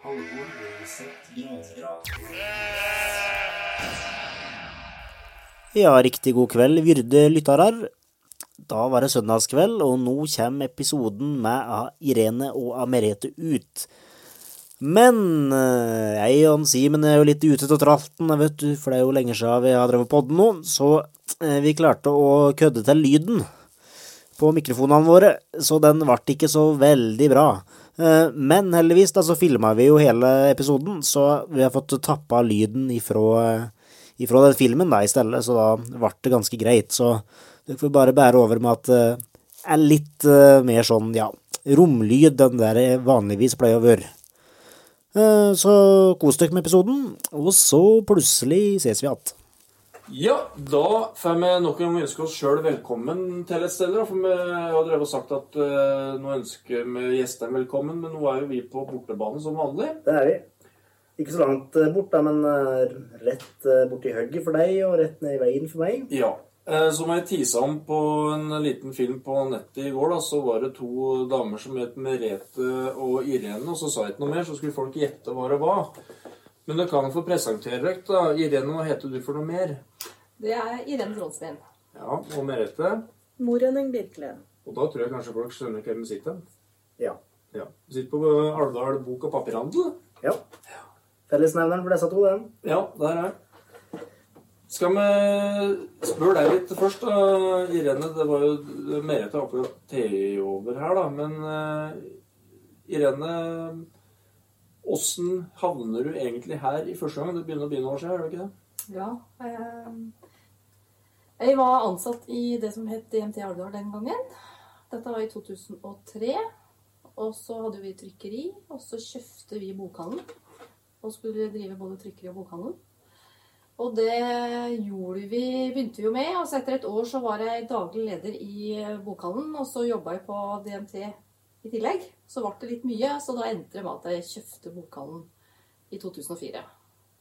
Halvor Reset. Ja, riktig god kveld, vyrde lyttarar. Da var det søndagskveld, og nå kommer episoden med Irene og Merete ut. Men eh, jeg og Simen er jo litt ute av tralten, vet du, for det er jo lenge siden vi har drevet podden nå, så eh, vi klarte å kødde til lyden på mikrofonene våre, så den ble ikke så veldig bra. Eh, Men heldigvis da så filma vi jo hele episoden, så vi har fått tappa lyden ifra, ifra den filmen da i stedet, så da ble det ganske greit. Så dere får bare bære over med at det er litt eh, mer sånn, ja, romlyd det det vanligvis pleier å være. Eh, Så kos dere med episoden, og så plutselig ses vi igjen. Ja, da får vi nok en gang ønske oss sjøl velkommen til et sted. For vi har drevet og sagt at uh, nå ønsker vi gjestene velkommen, men nå er jo vi på bortebane som vanlig. Det er vi. Ikke så langt bort, da, men uh, rett borti hugget for deg, og rett ned i veien for meg. Ja. Eh, Som jeg tisa om på en liten film på nettet i går, da, så var det to damer som het Merete og Irene, og så sa jeg ikke noe mer, så skulle folk gjette hva det var. Men dere kan få presentere dere, da. Irene, hva heter du for noe mer? Det er Irene Tronsveen. Ja, og Merete? Morenning Birkle. Og da tror jeg kanskje folk skjønner hvem vi sitter. Ja. Ja. Vi sitter på Alvdal bok- og papirhandel. Ja. Fellesnevneren for disse to, den. Ja, der er. Skal vi spørre deg litt først, da, Irene? Det var jo Merete har akkurat tatt over her, da. Men uh, Irene, åssen havner du egentlig her i første gang? Det begynner å bli noen år siden, er det ikke det? Ja. eh, Jeg var ansatt i det som het DMT Alvdal den gangen. Dette var i 2003. Og så hadde vi trykkeri, og så kjøpte vi bokhandel. Og skulle drive både trykkeri og bokhandel. Og det gjorde vi, begynte vi jo med. Og så etter et år så var jeg daglig leder i bokhandelen, og så jobba jeg på DMT i tillegg. Så ble det litt mye, så da endte det med at jeg kjøpte bokhandelen i 2004.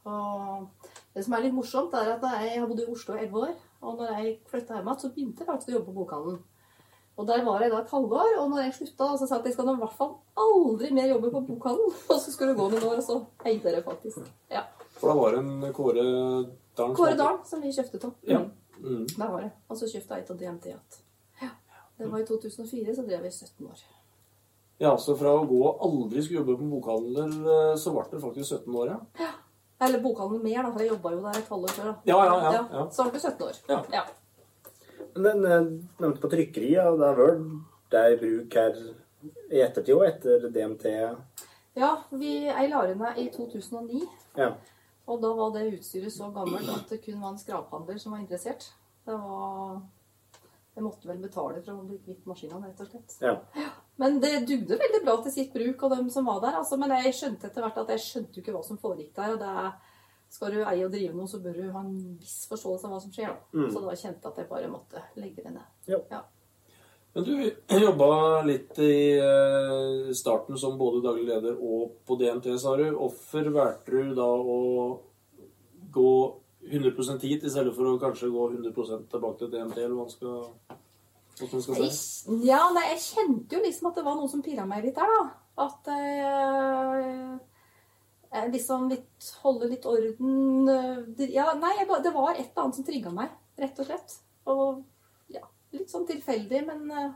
Og det som er litt morsomt, er at jeg har bodd i Oslo i elleve år. Og når jeg flytta hjem igjen, så begynte jeg faktisk å jobbe på bokhandelen. Og der var jeg da et halvår, og når jeg slutta, så sa jeg at jeg skal nå i hvert fall aldri mer jobbe på bokhandelen. Og så skulle det gå noen år, og så eide det faktisk. Ja. For da var det en Kåre Dalen Kåre Dahl, som vi kjøpte av. Ja. Mm, Mm. Der var det. Og så kjøpte jeg et av DMT igjen. Ja. Det var i 2004, så drev vi i 17 år. Ja, så fra å gå og aldri skulle jobbe på bokhandler, eh, så ble det faktisk 17 år, ja. ja. Eller bokhandelen mer, da, for jeg jobba jo der et halvår før. da. Ja, ja, ja, ja. Så ble det 17 år. Ja. ja. Men den eh, nevnte på trykkeriet, og det er Word. det er i bruk her i ettertid òg, etter DMT? Ja, vi, jeg la det i 2009. Ja. Og da var det utstyret så gammelt at det kun var en skraphandler som var interessert. Det var Jeg måtte vel betale for å bli kvitt maskinene, rett og slett. Ja. Ja. Men det dugde veldig bra til sitt bruk og dem som var der. Altså, men jeg skjønte etter hvert at jeg skjønte jo ikke hva som foregikk der. Og det er, skal du eie og drive noe, så bør du ha en viss forståelse av hva som skjer. Mm. Så da kjente jeg at jeg bare måtte legge det ned. Ja. Ja. Men du jobba litt i eh, starten som både daglig leder og på DNT, sa du. Hvorfor valgte du da å gå 100 hit i stedet for å kanskje gå 100 tilbake til DNT, eller hva skal Jeg, ja, nei, jeg kjente jo liksom at det var noe som pirra meg litt der, da. At jeg, jeg liksom litt Holde litt orden eh, Ja, nei, jeg, det var et eller annet som trigga meg, rett og slett. Og ja, litt sånn tilfeldig, men jeg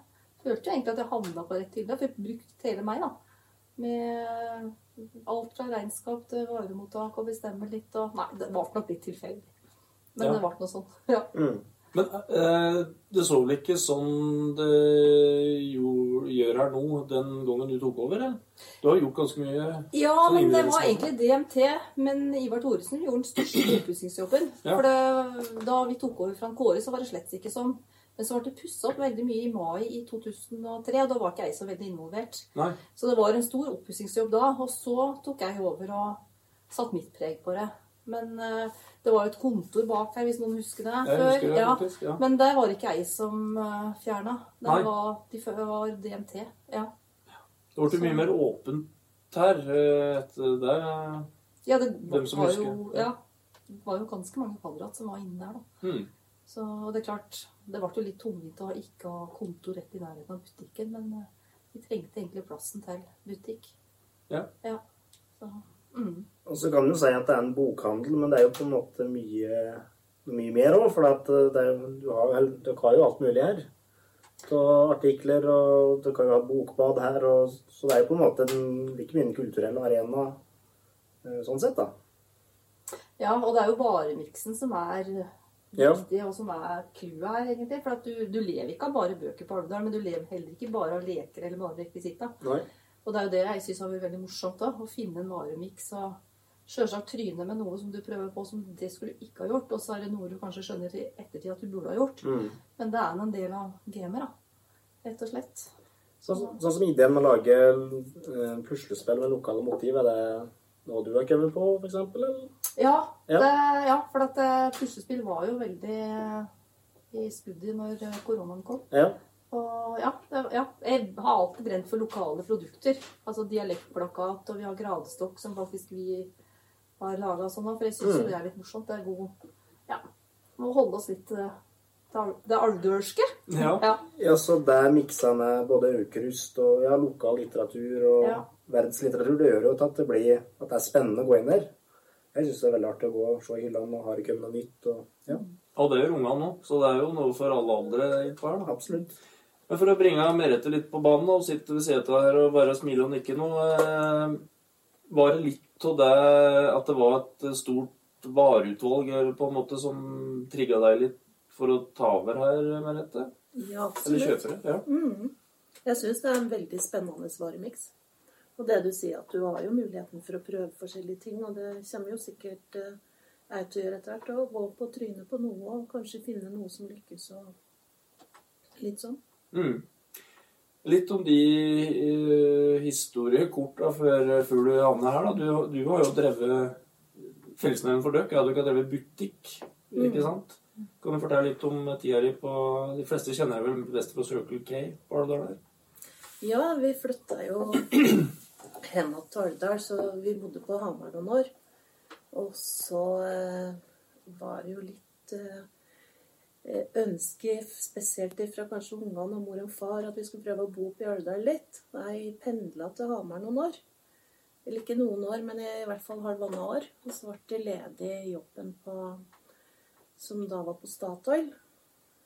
følte jo egentlig at jeg havna på rett tiltak. For jeg brukte hele meg, da. Med alt fra regnskap til varemottak og bestemme litt og Nei, det var nok litt tilfeldig. Men Ja. det ble noe sånt. Ja. Mm. Men eh, det så vel ikke sånn det jo, gjør her nå, den gangen du tok over? Eller? Du har gjort ganske mye Ja, Sånn men det var egentlig DMT. Men Ivar Thoresen gjorde den største oppussingsjobben. Ja. For det, da vi tok over fra Kåre, så var det slett ikke sånn. Men så ble det pussa opp veldig mye i mai i 2003, og da var ikke jeg så veldig involvert. Nei. Så det var en stor oppussingsjobb da. Og så tok jeg over og satte mitt preg på det. Men eh, det var jo et kontor bak her, hvis noen husker det. Jeg husker det ja. faktisk. Ja. Men der var ikke jeg som uh, fjerna. Det var, de var DMT. Ja. Det ble mye mer åpent her eh, etter det. Ja, det Hvem som var husker, jo, ja. ja, det var jo ganske mange kvadrat som var inne der, da. Hmm. Så det er klart, det ble jo litt tungvint å ikke ha kontor rett i nærheten av butikken, men vi trengte egentlig plassen til butikk. Ja. ja. Så, mm. Og så kan du si at det er en bokhandel, men det er jo på en måte mye, mye mer òg. For at det er, du har, du har jo alt mulig her. Så artikler, og du kan jo ha bokbad her. Og, så det er jo på en måte en, like mye en kulturell arena eh, sånn sett, da. ja, og det er jo varemiksen som er Ja. viktig, og som er clouet her, egentlig. For at du, du lever ikke av bare bøker på Alvdal, men du lever heller ikke bare av leker eller bare rekvisitter. Og det er jo det jeg syns har vært veldig morsomt, òg. å finne en varemiks og sjølsagt tryne med noe som du prøver på som det skulle du ikke ha gjort, og så er det noe du kanskje skjønner i ettertid at du burde ha gjort. Mm. Men det er en del av gamet, da. Rett og slett. Så, sånn som ideen med å lage eh, puslespill med lokale motiv, er det noe du har kommet på, f.eks.? Eller? Ja, Ja. Det, ja for at eh, puslespill var jo veldig eh, i skuddet når koronaen kom. Ja. Og ja, det, ja, jeg har alltid brent for lokale produkter. Altså dialektplakat, og vi har gradstokk som faktisk vi har laga sånn. For jeg syns Mm. det er litt morsomt. Det er god Ja. Må holde oss litt til det, til alvdølske. Ja. Ja. Ja, så der miksa med både Aukrust og ja, lokal litteratur og Ja. verdenslitteratur, det gjør jo at det blir at det er spennende å gå inn der. Jeg syns det er veldig artig å gå og se i hyllene, og har det kommet noe nytt? Og, ja, Og det gjør ungene nå, så det er jo noe for alle aldre i da. absolutt. Men for å bringe Merete litt på banen og sitte ved setet her og bare smile og nikke noe eh, Var det litt av det at det var et stort vareutvalg på en måte som trigga deg litt for å ta over her, Merete? Ja, absolutt. Eller kjøpere? Ja. Mm. Jeg syns det er en veldig spennende varemiks. Og det du sier, at du har jo muligheten for å prøve forskjellige ting, og det kommer jo sikkert jeg til å gjøre etter hvert. Å gå på trynet på noe og kanskje finne noe som lykkes og litt sånn. Mm. Litt om de uh, historiekorta før, før du havner her. da. Du, du har jo drevet Fellesnevnet for døkk. ja, du har drevet butikk, ikke sant? Kan du fortelle litt om tida di på De fleste kjenner deg vel best fra Circle K? Var det der? Ja, vi flytta jo hen til Alvdal, så vi bodde på Hamar noen år. Og så eh, var det jo litt eh, eh, ønske, spesielt fra kanskje ungene og mor og far, at vi skulle prøve å bo i Alvdal litt. Jeg pendla til Hamar noen år. Eller ikke noen år, men i hvert fall halvannet år. Og så ble det ledig jobben på, som da var på Statoil.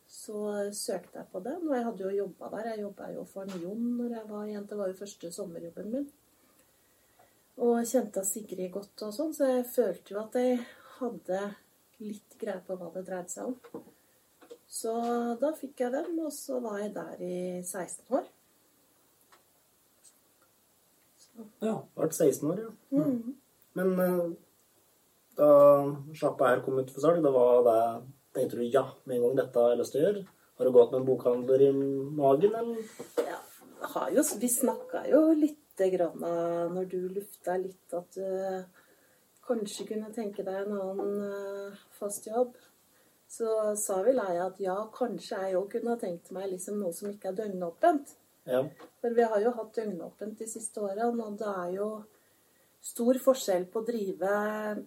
Så søkte jeg på den, og jeg hadde jo jobba der. Jeg jobba jo for Jon når jeg var jente. Det var jo første sommerjobben min. Og kjente Sigrid godt og sånn, så jeg følte jo at jeg hadde litt greie på hva det dreide seg om. Så da fikk jeg dem, og så var jeg der i 16 år. Ja. Ble 16 år, ja. Mm. Men eh, da sjappa her kom ut for salg, da var det Tenkte du ja med en gang dette har jeg lyst til å gjøre? Har du gått med en bokhandler i magen, eller? Ja, har jo, vi snakka jo lite grann når du lufta litt at du kanskje kunne tenke deg en annen eh, fast jobb. Så sa vel jeg at ja, kanskje jeg òg kunne ha tenkt meg liksom noe som ikke er døgnåpent. Ja. For vi har jo hatt døgnåpent de siste årene, og det er jo stor forskjell på å drive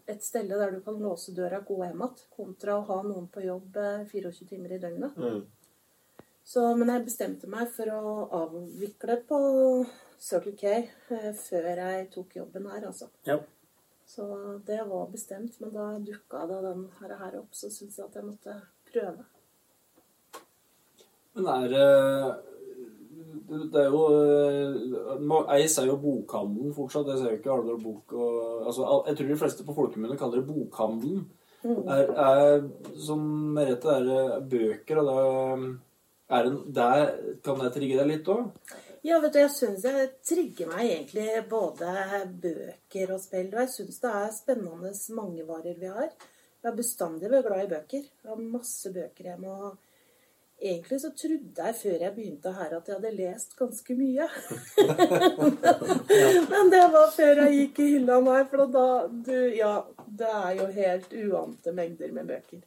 et sted der du kan låse døra og gå hjem igjen, kontra å ha noen på jobb eh, 24 timer i døgnet. Mm. Så, men jeg bestemte meg for å avvikle på Circle K eh, før jeg tok jobben her, altså. Ja. Så det var bestemt, men da dukka da den her, her opp, så syntes jeg at jeg måtte prøve. Men er det Det er jo jeg Eis er jo bokhandelen fortsatt. Det ser jo ikke Alvdal Bok og altså, Jeg tror de fleste på folkemunne kaller det bokhandelen. Mm. Er, er, som Merete, er det bøker, og det er det, der, Kan det trigge deg litt òg? Ja, vet du, jeg syns jeg trigger meg egentlig både bøker og spill. Og jeg syns det er spennende mangevarer vi har. Jeg har bestandig vært glad i bøker. Jeg har masse bøker hjemme. og Egentlig så trodde jeg før jeg begynte her at jeg hadde lest ganske mye. Men det var før jeg gikk i hylla nei. for da du, Ja, det er jo helt uante mengder med bøker.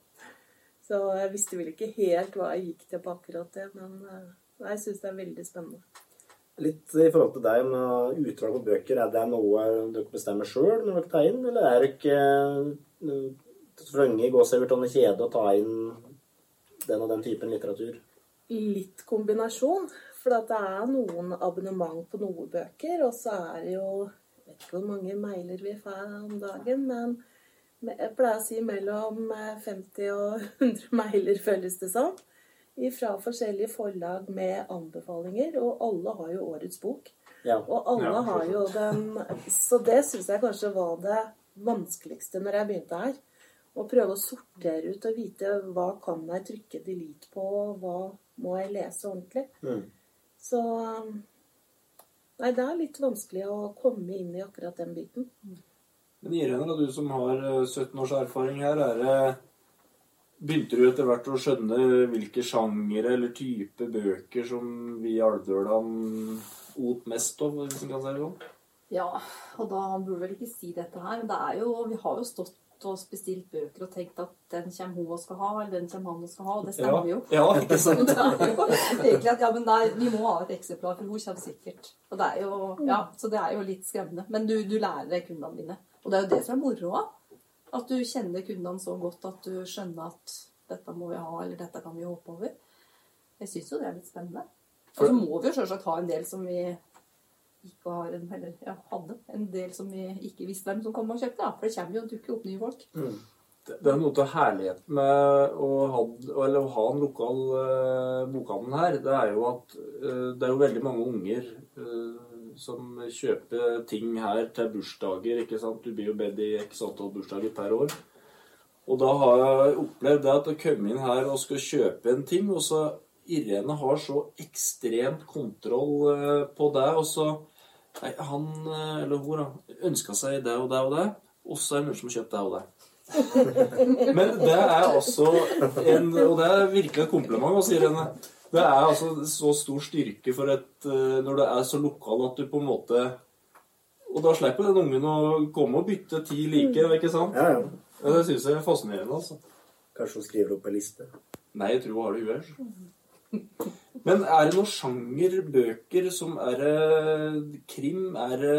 Så jeg visste vel ikke helt hva jeg gikk til på akkurat det, men eh, jeg syns det er veldig spennende. Litt i forhold til deg med utvalg på bøker. Er det noe dere bestemmer sjøl når dere tar inn, eller er det ikke tvunget i og kjede å ta inn den og den typen litteratur? litt kombinasjon. For det er noen abonnement på noen bøker, og så er det jo Jeg vet ikke hvor mange mailer vi får om dagen, men jeg pleier å si mellom 50 og 100 mailer, føles det som. Fra forskjellige forlag med anbefalinger. Og alle har jo årets bok. Ja. Og alle Ja, har jo den Så det syns jeg kanskje var det vanskeligste når jeg begynte her. Å prøve å sortere ut og vite hva kan jeg trykke delete på, hva må jeg lese ordentlig. Mm. Så Nei, det er litt vanskelig å komme inn i akkurat den biten. Men Irene, du som har eh, 17 års erfaring her, er det Begynte du etter hvert å skjønne hvilke sjangere eller type bøker som vi i Alvdølan ot mest av, hvis man kan si det sånn? Ja, og da burde vel ikke si dette her, men det er jo Vi har jo stått og bestilt bøker og tenkt at den kommer hun og skal ha, eller den kommer han og skal ha, og det stemmer jo. Ja, ikke sant? Det er jo egentlig at ja, men nei, vi må ha et eksemplar, for hun kommer sikkert. Og det er jo, ja, Så det er jo litt skremmende. Men du, du lærer kundene dine. Og det er jo det som er moroa. At du kjenner kundene så godt at du skjønner at dette må vi ha, eller dette kan vi håpe over. Jeg syns jo det er litt spennende. Og så må vi jo selvsagt ha en del som vi ikke har en, eller ja, hadde en del som vi ikke visste hvem som kom og kjøpte. Da. For det kommer jo og dukker opp nye folk. Det det er noe av herligheten med å ha, eller å ha en lokal uh, bokhandel her. Det er jo at uh, det er jo veldig mange unger eh, som kjøper ting her til bursdager. ikke sant? Du blir jo bedt i x antall bursdager per år. Og da har jeg opplevd det at jeg kommer inn her og skal kjøpe en ting, og så Irene har så ekstremt kontroll eh, på det, og så Nei, han eh, eller hun da, ønska seg det og det og det, og så er det noen som har kjøpt det og det. Men det er altså en Og det er virkelig et kompliment, altså, Irene. Det er altså så stor styrke for et eh, Når det er så lokal at du på en måte Og da slipper den ungen å komme og bytte ti like, ikke sant? Ja, ja. Ja, det syns jeg er fascinerende, altså. Kanskje hun skriver opp ei liste. Nei, jeg tror hun har det i huet. Men er det noen sjangerbøker som er krim? Er det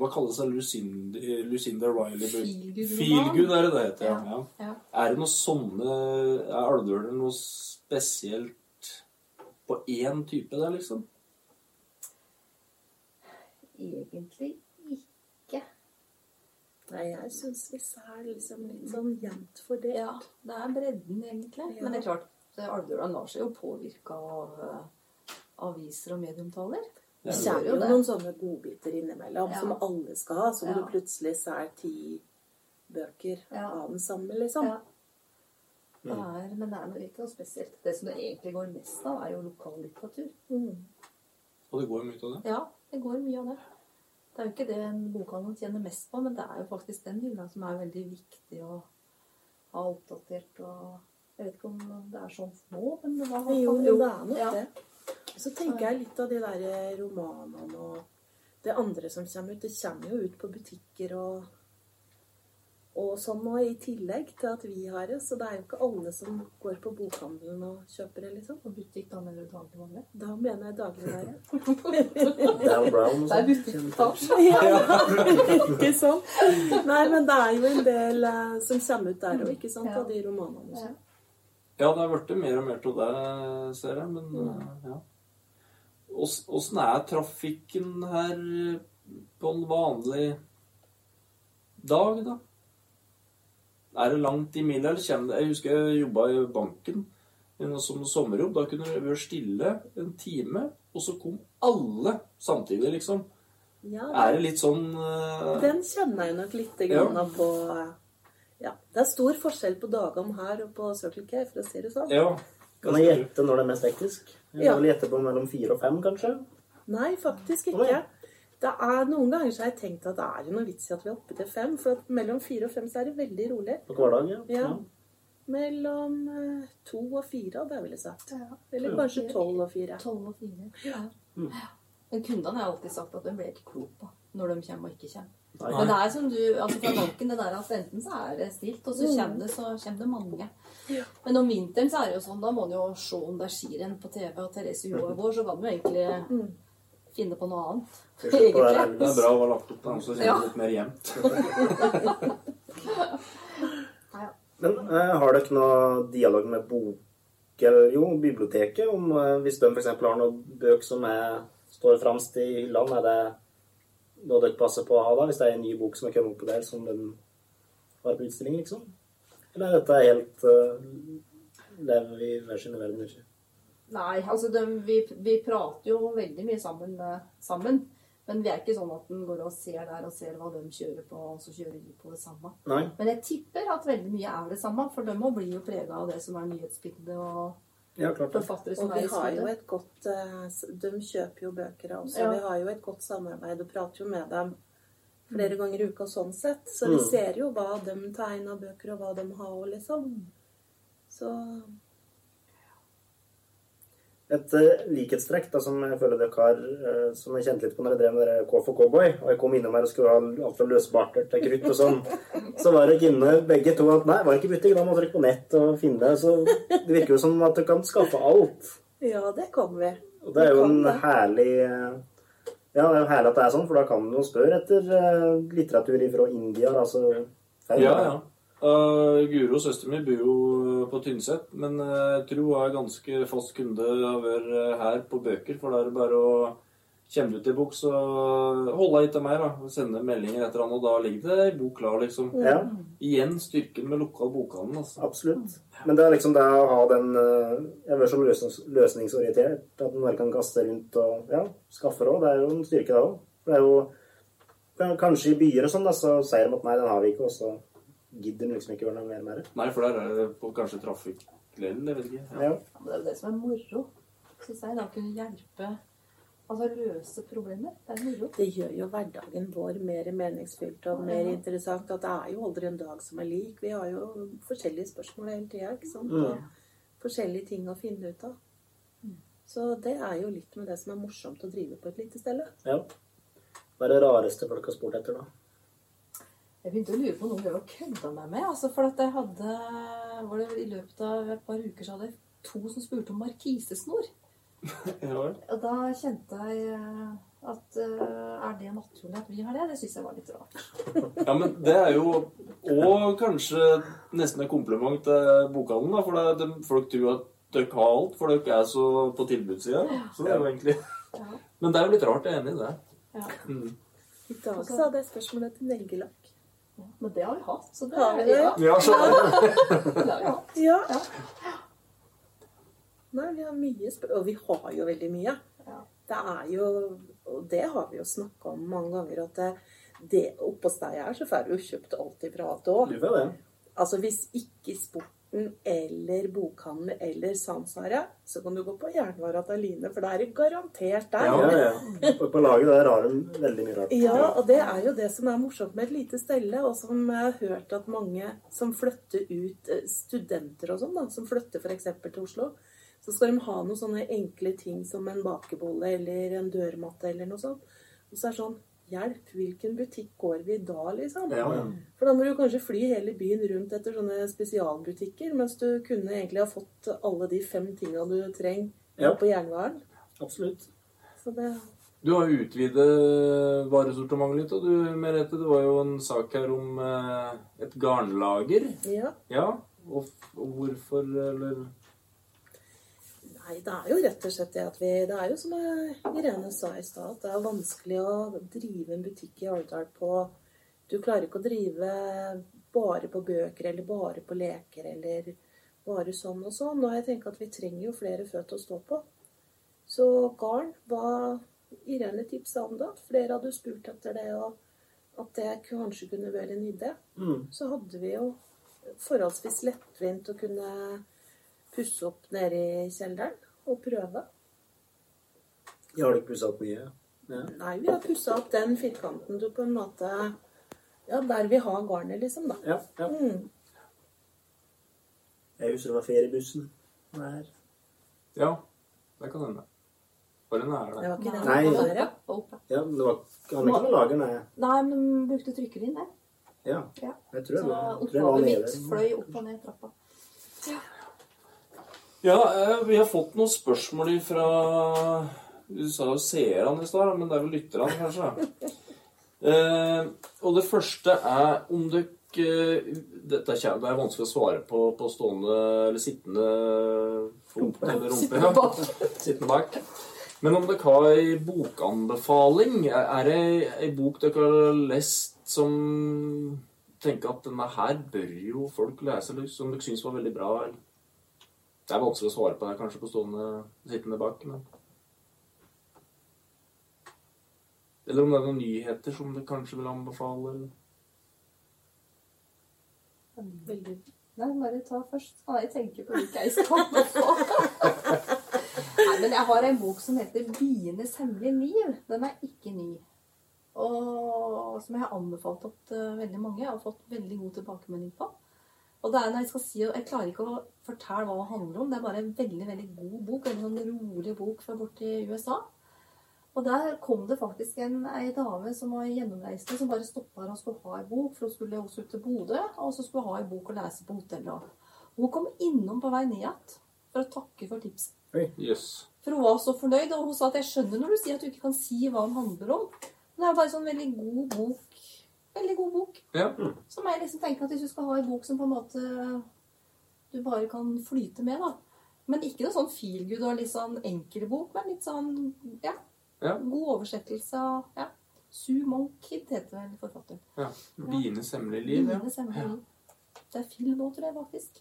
Hva kalles det? Lucinda, Lucinda Riley-bøker? Feelgood-roman. Er det det heter, ja. ja. Ja. Er det noe sånne Er Alvdølen noe spesielt på én type der, liksom? Egentlig ikke. Nei, jeg syns vi er liksom litt sånn jevnt fordelt. Ja, det er bredden, egentlig. Ja. Men det er klart, Alvdølen lar seg jo påvirke av eh, aviser og mediumtaler. Det Ja, så er jo jo det. noen sånne godbiter innimellom Ja. som alle skal ha, som Ja. du plutselig ser ti bøker Ja. av den samme, liksom. Ja. Det er, men det er noe litt noe spesielt. Det som det egentlig går mest av, er jo lokallitteratur. Mm. Og det går mye av det? Ja, det går mye av det. Det er jo ikke det en bokhandel tjener mest på, men det er jo faktisk den hylla som er veldig viktig å ha oppdatert. og Jeg vet ikke om det er sånn nå, men det var Jo, jo, det er nok Ja. Så tenker jeg litt av de der romanene og det andre som kommer ut. Det kommer jo ut på butikker og, og sånn nå, i tillegg til at vi har det. Så det er jo ikke alle som går på bokhandelen og kjøper det, liksom. Og butikk, da mener du dagligvare? Da mener jeg dagligvare. Brown og Det er sånn. Ja, ikke sant? Nei, men det er jo en del eh, som kommer ut der òg, ikke sant? Av de romanene. Ja. sånn. Ja, det har blitt mer og mer av det, ser jeg. Men eh, ja. Ås- Åssen er trafikken her på en vanlig dag, da? Er det langt i Eller kommer det Jeg husker jeg jobba i banken som sommerjobb. Da kunne det være stille en time, og så kom alle samtidig, liksom. Ja, Er det litt sånn uh... Den kjenner jeg nok litt Ja. på Ja. Det er stor forskjell på dagene her og på Circle K, for å si det sånn. Ja. Kan jeg gjette når det er mest hektisk? Jeg Ja. vil gjette på mellom fire og fem, kanskje? Nei, faktisk ikke. Det er Noen ganger så har jeg tenkt at det er jo noe vits i at vi er oppe til fem, for at mellom fire og fem så er det veldig rolig. På hverdag, ja. Ja. Mellom eh, to og fire, hadde jeg ville sagt. Ja. Eller Ja. kanskje tolv og fire. Tolv og fire. Ja. Mm. Men kundene har alltid sagt at de blir ikke klok på når de kommer og ikke kommer. Nei. Men det er som du, altså fra banken, det der at enten så er det stilt, og så Mm. kommer det, så kommer det mange. Men om vinteren så er det jo sånn, da må du jo se om det er skirenn på TV, og Therese Johaug vår, så kan du egentlig Mm. finne på noe annet. På det er, Det er bra å ha lagt opp den, så kjenner Ja. litt mer jevnt. Men eh, har dere noe dialog med eller jo, biblioteket, om eh, hvis de f.eks. har noen bøker som er, står fremst i hyllene, er det noe dere passer på å ha da? Hvis det er en ny bok som er kommet opp på der, som den var på utstilling, liksom? Eller er dette helt uh, Lever vi i hver sine verdener? Nei, altså de, vi, vi prater jo veldig mye sammen, eh, sammen. Men vi er ikke sånn at en går og ser der og ser hva de kjører på, og så kjører de på det samme. Nei? Men jeg tipper at veldig mye er det samme, for de må bli jo prega av det som er nyhetsbildet og Ja, klart forfattere Og som og er i har jo et godt eh, De kjøper jo bøker også. og Vi har jo et godt samarbeid og prater jo med dem flere ganger i uka sånn sett. Så vi Mm. ser jo hva de tegner bøker, og hva de har, og liksom. Så Et eh, likhetstrekk da, som jeg føler dere har, eh, som jeg kjente litt på når jeg drev med dere KF og Cowboy, og jeg kom innom her og skulle ha alt fra løsbarter til krutt og sånn, så var dere inne begge to at nei, var ikke i butikk, da må dere på nett og finne det. Så det virker jo som at dere kan skaffe alt. ja, det kan vi. Og det er jo en herlig eh, Ja, det er jo herlig at det er sånn, for da kan du jo spørre etter litteratur fra India, altså feil, Ja, ja. Uh, Guro, søsteren min, bor jo uh, på Tynset, men uh, jeg tror hun er ganske fast kunde har vært uh, her på bøker. For da er det bare å Kommer du til bok, så hold deg etter meg, da. Sende meldinger etter han, og da ligger det ei bok klar, liksom. Ja, Igjen styrken med lokal bokhandel, altså. absolutt. Men det er liksom det å ha den eh, Jeg er så løsnings, løsningsorientert at en bare kan kaste rundt og ja, skaffe råd. Det er jo en styrke, det òg. Det er jo Kanskje i byer og sånn, da, så sier de at nei, den har vi ikke, og så gidder den liksom ikke gjøre noe mer med det. Nei, for der er det på kanskje trafikk lell, jeg vet ikke. Ja. Ja. Ja, Det er jo det som er moro, syns jeg. Da å kunne hjelpe Altså løse problemer. Det er moro. Det gjør jo hverdagen vår mer meningsfylt og mer interessant. At det er jo aldri en dag som er lik. Vi har jo forskjellige spørsmål hele tida, ikke sant. Mm. Og forskjellige ting å finne ut av. Så det er jo litt med det som er morsomt å drive på et lite sted. ja. Hva er det rareste folk har spurt etter, da? Jeg begynte å lure på noe de har kødda med meg. Altså, for at jeg hadde var det I løpet av et par uker så hadde jeg to som spurte om markisesnor. Ja. Og da kjente jeg eh, at eh, er det naturlig at vi har det? Det syns jeg var litt rart. Ja, men det er jo òg kanskje nesten en kompliment til bokhandelen, da. For det, de, folk tror at dere har alt, for dere er så på tilbudssida. Så det er jo egentlig Ja. Men det er jo litt rart, jeg er enig i det. Ja. Mm. I dag så hadde jeg spørsmålet til etter Men det har vi hatt. Så det, Har vi det? Ja, Ja, så det har vi hatt. Ja. Ja. Nei, vi har mye spør... Og vi har jo veldig mye. Ja. Det er jo Og det har vi jo snakka om mange ganger, at det, det oppe hos deg her, så får du jo kjøpt alt ifra alt det. Altså hvis ikke sporten eller bokhandel eller sans så kan du gå på jernvara til Line, for da er det garantert der. Ja, ja. ja. På laget der har de veldig mye rart. Ja, og det er jo det som er morsomt med et lite stelle, og som jeg har hørt at mange som flytter ut, eh, studenter og sånn, da, som flytter f.eks. til Oslo, så skal de ha noen sånne enkle ting som en bakebolle eller en dørmatte eller noe sånt. Og så er det sånn Hjelp, hvilken butikk går vi da, liksom? Ja, ja. For da må du kanskje fly hele byen rundt etter sånne spesialbutikker, mens du kunne egentlig ha fått alle de fem tinga du trenger Ja. på jernvaren. Absolutt. Så det Du har utvidet varesortimentet litt, og du, Merete, det var jo en sak her om eh, et garnlager. Ja. Ja, og hvorfor, eller Nei, det er jo rett og slett det at vi Det er jo som Irene sa i stad, at det er vanskelig å drive en butikk i Alvdal på Du klarer ikke å drive bare på bøker eller bare på leker eller bare sånn og sånn. Og jeg tenker at vi trenger jo flere føtter å stå på. Så garn var Irene tipsa om det. Flere hadde spurt etter det, og at det kanskje kunne være en idé. Mm. Så hadde vi jo forholdsvis lettvint å kunne pusse opp nede i kjelleren og prøve. Ja, har ikke pussa opp mye. Ja. Nei, vi har pussa opp den firkanten du på en måte Ja, der vi har garnet, liksom, da. Ja, ja. Mm. Jeg husker det var feriebussen. Der. Ja, det kan hende. det den er Det der. var ikke det Nei. det var, ja. Ja, men det var han ikke noe lager, nei. Nei, men de brukte trykkerinne. der. Ja, Ja. jeg tror det var, jeg tror det var nede. fløy opp og ned trappa. Ja, eh, vi har fått noen spørsmål fra Du sa jo seerne i stad, men det er vel lytterne, kanskje? Eh, og det første er om det eh, Dette er, det er vanskelig å svare på på stående eller sittende fot eller rumpe. Ja. Sittende bak. Men om dere har ei bokanbefaling, er det ei bok dere har lest som tenker at denne her bør jo folk lese, eller som dere syns var veldig bra? Eller? Det er vanskelig å svare på det kanskje på stående sittende bak, men Eller om det er noen nyheter som du kanskje vil anbefale? Veldig Nei, bare ta først. Ah, jeg tenker på hvilke jeg skal anbefale? Nei, men jeg har en bok som heter 'Bienes hemmelige liv'. Den er ikke ny. Og som jeg har anbefalt til eh, veldig mange. og fått veldig god tilbakemelding på. Og det er når Jeg skal si, jeg klarer ikke å fortelle hva det handler om. Det er bare en veldig veldig god bok. En sånn rolig bok fra borti USA. Og der kom det faktisk en ei dame som var gjennomreisende, som bare stoppa og skulle ha ei bok, for hun skulle også ut til Bodø, og så skulle hun ha ei bok å lese på hotellet. Hun kom innom på vei ned igjen for å takke for tipset. Yes. For hun var så fornøyd, og hun sa at jeg skjønner når du sier at du ikke kan si hva den handler om. Men det er bare sånn veldig god bok. Veldig god bok. Ja. Som jeg liksom tenker at hvis du skal ha en bok som på en måte du bare kan flyte med, da. Men ikke noe sånn feel good og litt sånn enkel bok, men litt sånn ja, Ja. god oversettelse av ja. Sue Monkid heter vel forfatteren. ja. Bienes hemmelige liv, ja. Bienes hemmelige liv. Det er film òg, tror jeg faktisk.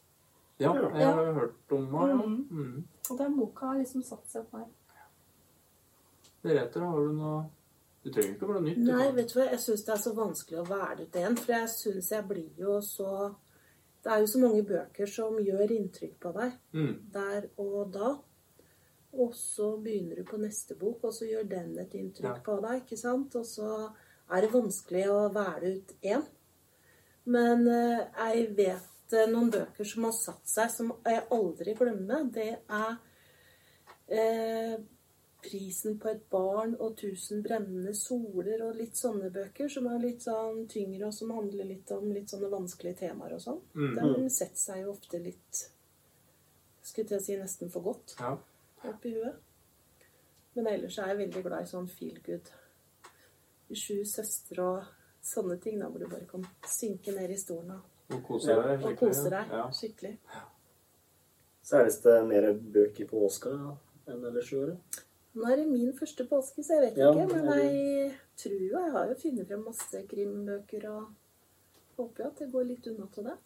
Ja, jeg har hørt om henne. Ja. Mhm. Mm. Og den boka har liksom satt seg på meg. Merete, har du noe Du trenger ikke være nytt. Nei, vet du hva, jeg syns det er så vanskelig å være ut en. For jeg syns jeg blir jo så Det er jo så mange bøker som gjør inntrykk på deg Mm. der og da. Og så begynner du på neste bok, og så gjør den et inntrykk Ja. på deg. ikke sant? Og så er det vanskelig å velge ut én. Men eh, jeg vet eh, noen bøker som har satt seg, som jeg aldri glemmer. Det er eh, 'Prisen på et barn' og 'Tusen brennende soler' og litt sånne bøker som er litt sånn tyngre, og som handler litt om litt sånne vanskelige temaer og sånn. Mm. Den setter seg jo ofte litt Skulle til å si nesten for godt Ja. oppi i huet. Men ellers er jeg veldig glad i sånn feel good. Sju søstre og sånne ting, da hvor du bare kan synke ned i stolen og, Og kose deg og kose deg Ja. skikkelig. Særlig det mer bøker på Åska enn ellers i året. Nå er det min første påske, så jeg vet Ja, ikke. Men jeg tror jo jeg har jo funnet frem masse krimbøker og håper jo at det går litt unna til det.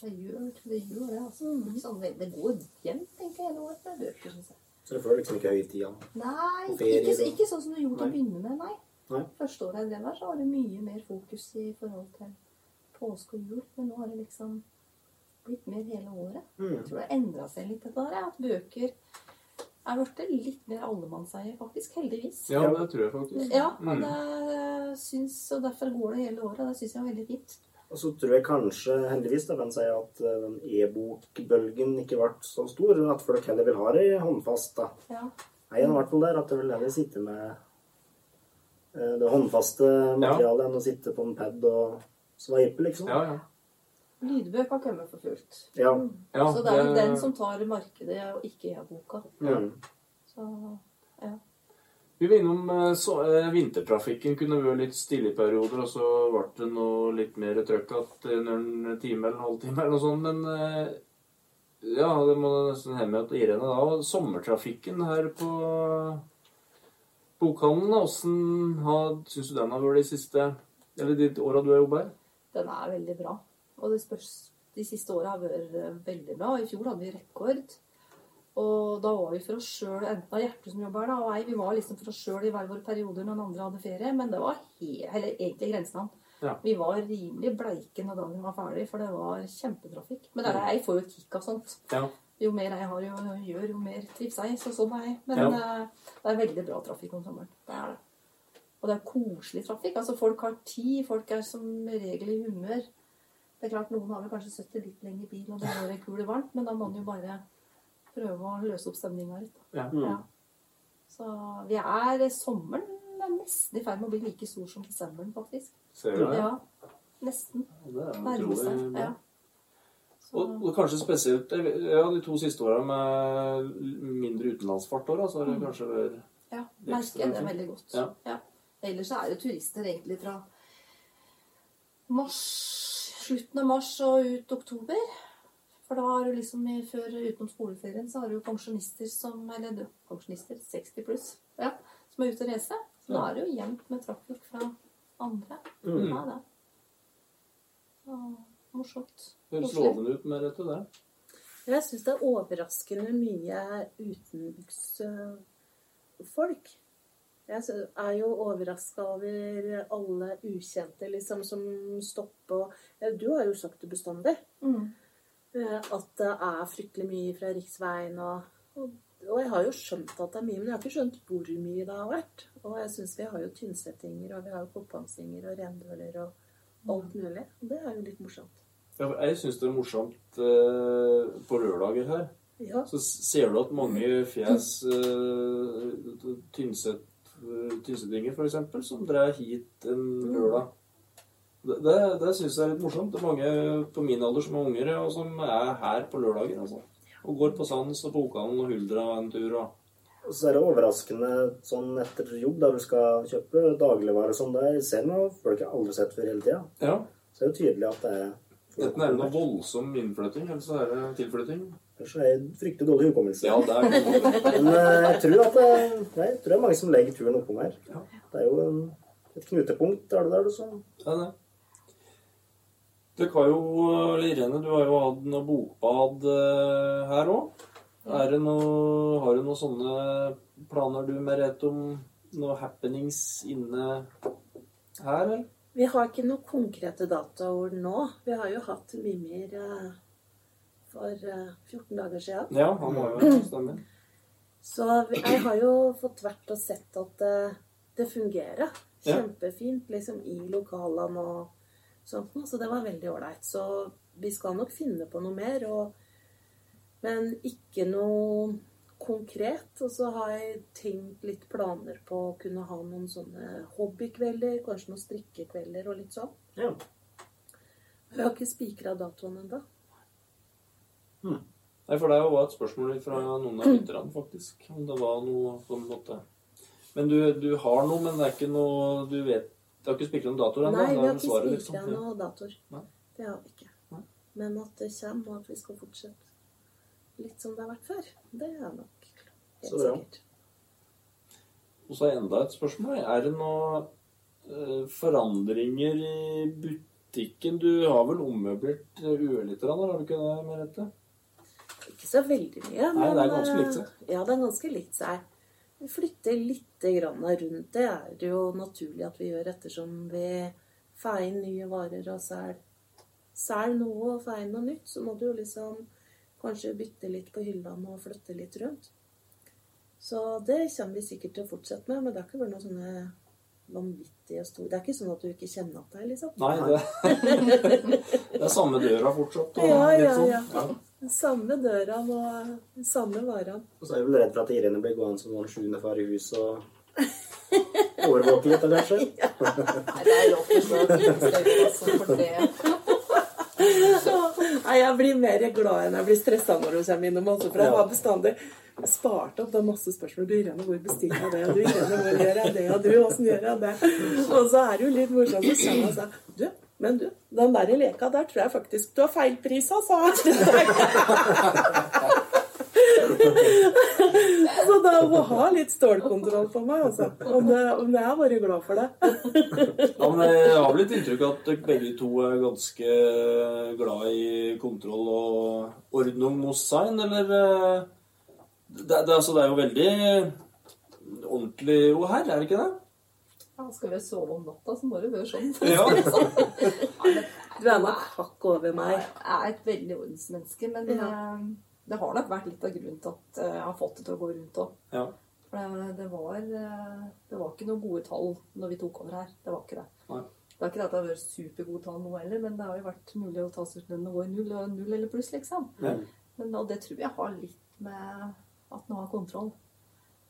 Det gjør det, gjør det altså. Sånn, det- det går jevnt, tenker jeg, hele året med bøker, syns jeg. Så du føler liksom ikke høytida. Nei, ikke, ikke sånn som du gjorde til å begynne med, nei. Nei. Første året jeg drev her, så var det mye mer fokus i forhold til påske og jul. Men nå har det liksom blitt mer hele året. Mm. Jeg tror det har endra seg litt, dette her. At bøker er blitt litt mer allemannseie, faktisk. Heldigvis. ja, det tror jeg faktisk. Ja, og, Mm. det syns, og derfor går det hele året. Det syns jeg er veldig fint. Og så tror jeg kanskje, heldigvis, da, kan sier at eh, den e-bokbølgen ikke ble så stor. At folk heller vil ha det håndfast. da. Ja. Jeg er i hvert fall der at jeg vil heller sitte med eh, det håndfaste materialet enn å sitte på en pad og sveipe, liksom. Ja, ja. Lydbøk har kommet for fullt. Ja. ja så det er jo den som tar markedet, og ikke e-boka. Mm. Så Vi var innom eh, så, eh, vintertrafikken kunne vært litt stille i perioder, og så ble det noe litt mer trøkk igjen under en time eller en halvtime eller noe sånt, men eh, ja, det må nesten hende til Irene da. Sommertrafikken her på bokhandelen, åssen syns du den har vært de siste Eller de åra du har jobba her? den er veldig bra. Og det spørs De siste åra har vært eh, veldig bra. I fjor hadde vi rekord. Og da var vi for oss sjøl, enten av Hjerte som jobber her, da, og ei, vi var liksom for oss sjøl i hver våre perioder når den andre hadde ferie. Men det var eller egentlig grenseland. Ja. Vi var rimelig bleike når dagen var ferdig, for det var kjempetrafikk. Men det er, jeg får jo et kick av sånt. Ja. Jo mer jeg har å gjøre, jo mer trives jeg. Så sånn er jeg. Men ja. det er veldig bra trafikk om sommeren. Det er det. Og det er koselig trafikk. Altså Folk har tid. Folk er som regel i humør. Det er klart Noen har vel kanskje sittet litt lenger i bil og det går en kule varmt, men da må man jo bare prøve å løse opp stemninga litt. Ja. Mm. Ja. Så vi er Sommeren er nesten i ferd med å bli like stor som desemberen, faktisk. Ser du det? Ja, nesten. Det er utrolig bra. Ja. Og, og kanskje spesielt ja, de to siste åra med mindre utenlandsfart, År, så har det kanskje vært ja, merker jeg det veldig godt. Ja. Ja. Ellers så er det turister egentlig fra mars, slutten av mars og ut oktober. For da har du liksom i, før utenom skoleferien så har du jo pensjonister som Eller du, pensjonister, 60 pluss, ja, som er ute og reise. Så da er det jo jevnt med trafikk fra andre. Mm. Ja, det. Så, morsomt. Høres lovende ut med rette det. Jeg syns det er overraskende mye utenbygdsfolk. Jeg er jo overraska over alle ukjente liksom, som stopper og Du har jo sagt det bestandig. Mm. eh, At det er fryktelig mye fra riksveien og, og og jeg har jo skjønt at det er mye, men jeg har ikke skjønt hvor mye det har vært. Og jeg syns vi har jo tynnsettinger, og vi har jo kopangsinger og rendøler og alt mulig. Og det er jo litt morsomt. Ja, Jeg syns det er morsomt eh, på lørdager her. Ja. Så ser du at mange fjes eh, Tynset, uh, Tynsetdinger, f.eks., som drar hit en lørdag. Det, det, det syns jeg er litt morsomt. Det er mange på min alder som er unger, og som er her på lørdager. altså. Og går på Sands og Pokalen og Huldra en tur. og... Og så er det overraskende sånn etter jobb, da du skal kjøpe dagligvarer og deg selv, og noe folk har aldri sett før hele tida. Ja. Så er det tydelig at det er Enten er det noe voldsom innflytting, eller så er det tilflytting. Ellers er jeg fryktelig dårlig hukommelse. Ja, det er. Men eh, jeg tror at det, nei, jeg tror det er mange som legger turen oppom her. Ja. Det er jo en, et knutepunkt, er det der du sa? Det kan det. Dere har jo, Irene, du har jo hatt noe bokbad eh, her òg. Er har du noen sånne planer du, Merete, om noe happenings inne her, eller? Vi har ikke noen konkrete datoer nå. Vi har jo hatt Mimir eh, for eh, 14 dager siden. Ja, han var jo stemmer. Så jeg har jo fått vært og sett at det, det fungerer. Kjempefint liksom i lokalene og sånt noe. Så det var veldig ålreit. Så vi skal nok finne på noe mer. Og, men ikke noe konkret. Og så har jeg tenkt litt planer på å kunne ha noen sånne hobbykvelder. Kanskje noen strikkekvelder og litt sånn. Ja. Jeg har ikke spikra datoen ennå. Nei, for det var et spørsmål fra noen av lytterne, faktisk. Om det var noe på en måte Men du, du har noe, men det er ikke noe Du vet Du har ikke spikret noen datoer ennå? Nei, vi har ikke spikra liksom. Noen datoer. Det har vi ikke. Nei. Men at det kommer, og at vi skal fortsette litt som det har vært før, det er nok helt Så bra. sikkert. Og så enda et spørsmål. Er det noen eh, forandringer i butikken? Du har vel ommøblert eh, ørlite grann, har du ikke det, Merete? Ikke så veldig mye, Nei, det er ganske likt eh, seg. Ja, det er ganske likt seg. Vi flytter litt grann rundt. Det er det jo naturlig at vi gjør ettersom vi får inn nye varer og selger selger noe og får inn noe nytt. Så må du jo liksom kanskje bytte litt på hyllene og flytte litt rundt. Så det kommer vi sikkert til å fortsette med, men det har ikke vært noe sånne vanvittige store Det er ikke sånn at du ikke kjenner at deg, liksom. Nei, det, det er samme døra fortsatt. og Ja, ja, ja, sånn. Ja. Samme døra og den samme varene. Og så er jeg vel redd for at Irene blir gående som noen sjuende far i hus og overvåke litt, eller kanskje. Nei, det er lov til å støtte for det. Nei, jeg blir mer glad enn jeg blir stressa når hun kommer innom. Altså, for jeg har bestandig spart opp da masse spørsmål. Du, Irene, hvor bestiller jeg det? Og du, Irene, hvor gjør jeg det? Og du, åssen gjør jeg det? Og så er det jo litt morsomt. Så sa og sånn Du, men du, den der i leka der tror jeg faktisk du har feil sa jeg. Så da må ha litt stålkontroll på meg, altså. Om, det, om jeg har vært glad for det. Ja, men Jeg har vel et inntrykk av at dere begge to er ganske glad i kontroll og ordnung hos sein, eller eh, det, det, altså, det er jo veldig ordentlig jo her, er det ikke det? Ja, skal vi sove om natta, så må det være sånn. Ja. Du er nok hakk over meg. Jeg er et veldig ordensmenneske, men Ja. eh, det har nok vært litt av grunnen til at eh, jeg har fått det til å gå rundt òg. Ja. For det, det, var, eh, det var ikke noen gode tall når vi tok over her. Det var ikke det. Nei. Det er ikke det at det har vært supergode tall nå heller, men det har jo vært mulig å ta seg ut lønn og gå i null, og null eller pluss, liksom. Ja. Men og det tror jeg har litt med at man har kontroll.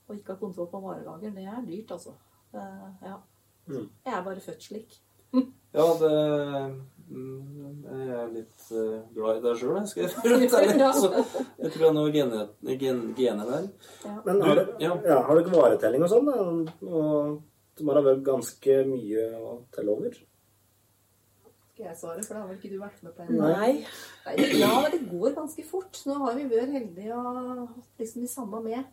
Og ikke ha kontroll på varelager, det er dyrt, altså. Eh, ja. Mm. Jeg er bare født slik. Ja, det mm, Jeg er litt eh, glad i deg sjøl, jeg. Skal jeg være jeg tror jeg har noe gener, gen, gener der. Men har du, ja. ja, har dere varetelling og sånn? Og det må da være ganske mye å telle over? Skal jeg svare, for da har vel ikke du vært med på en Nei. Nei, Ja, det går ganske fort. Nå har vi vært heldige og hatt liksom de samme med.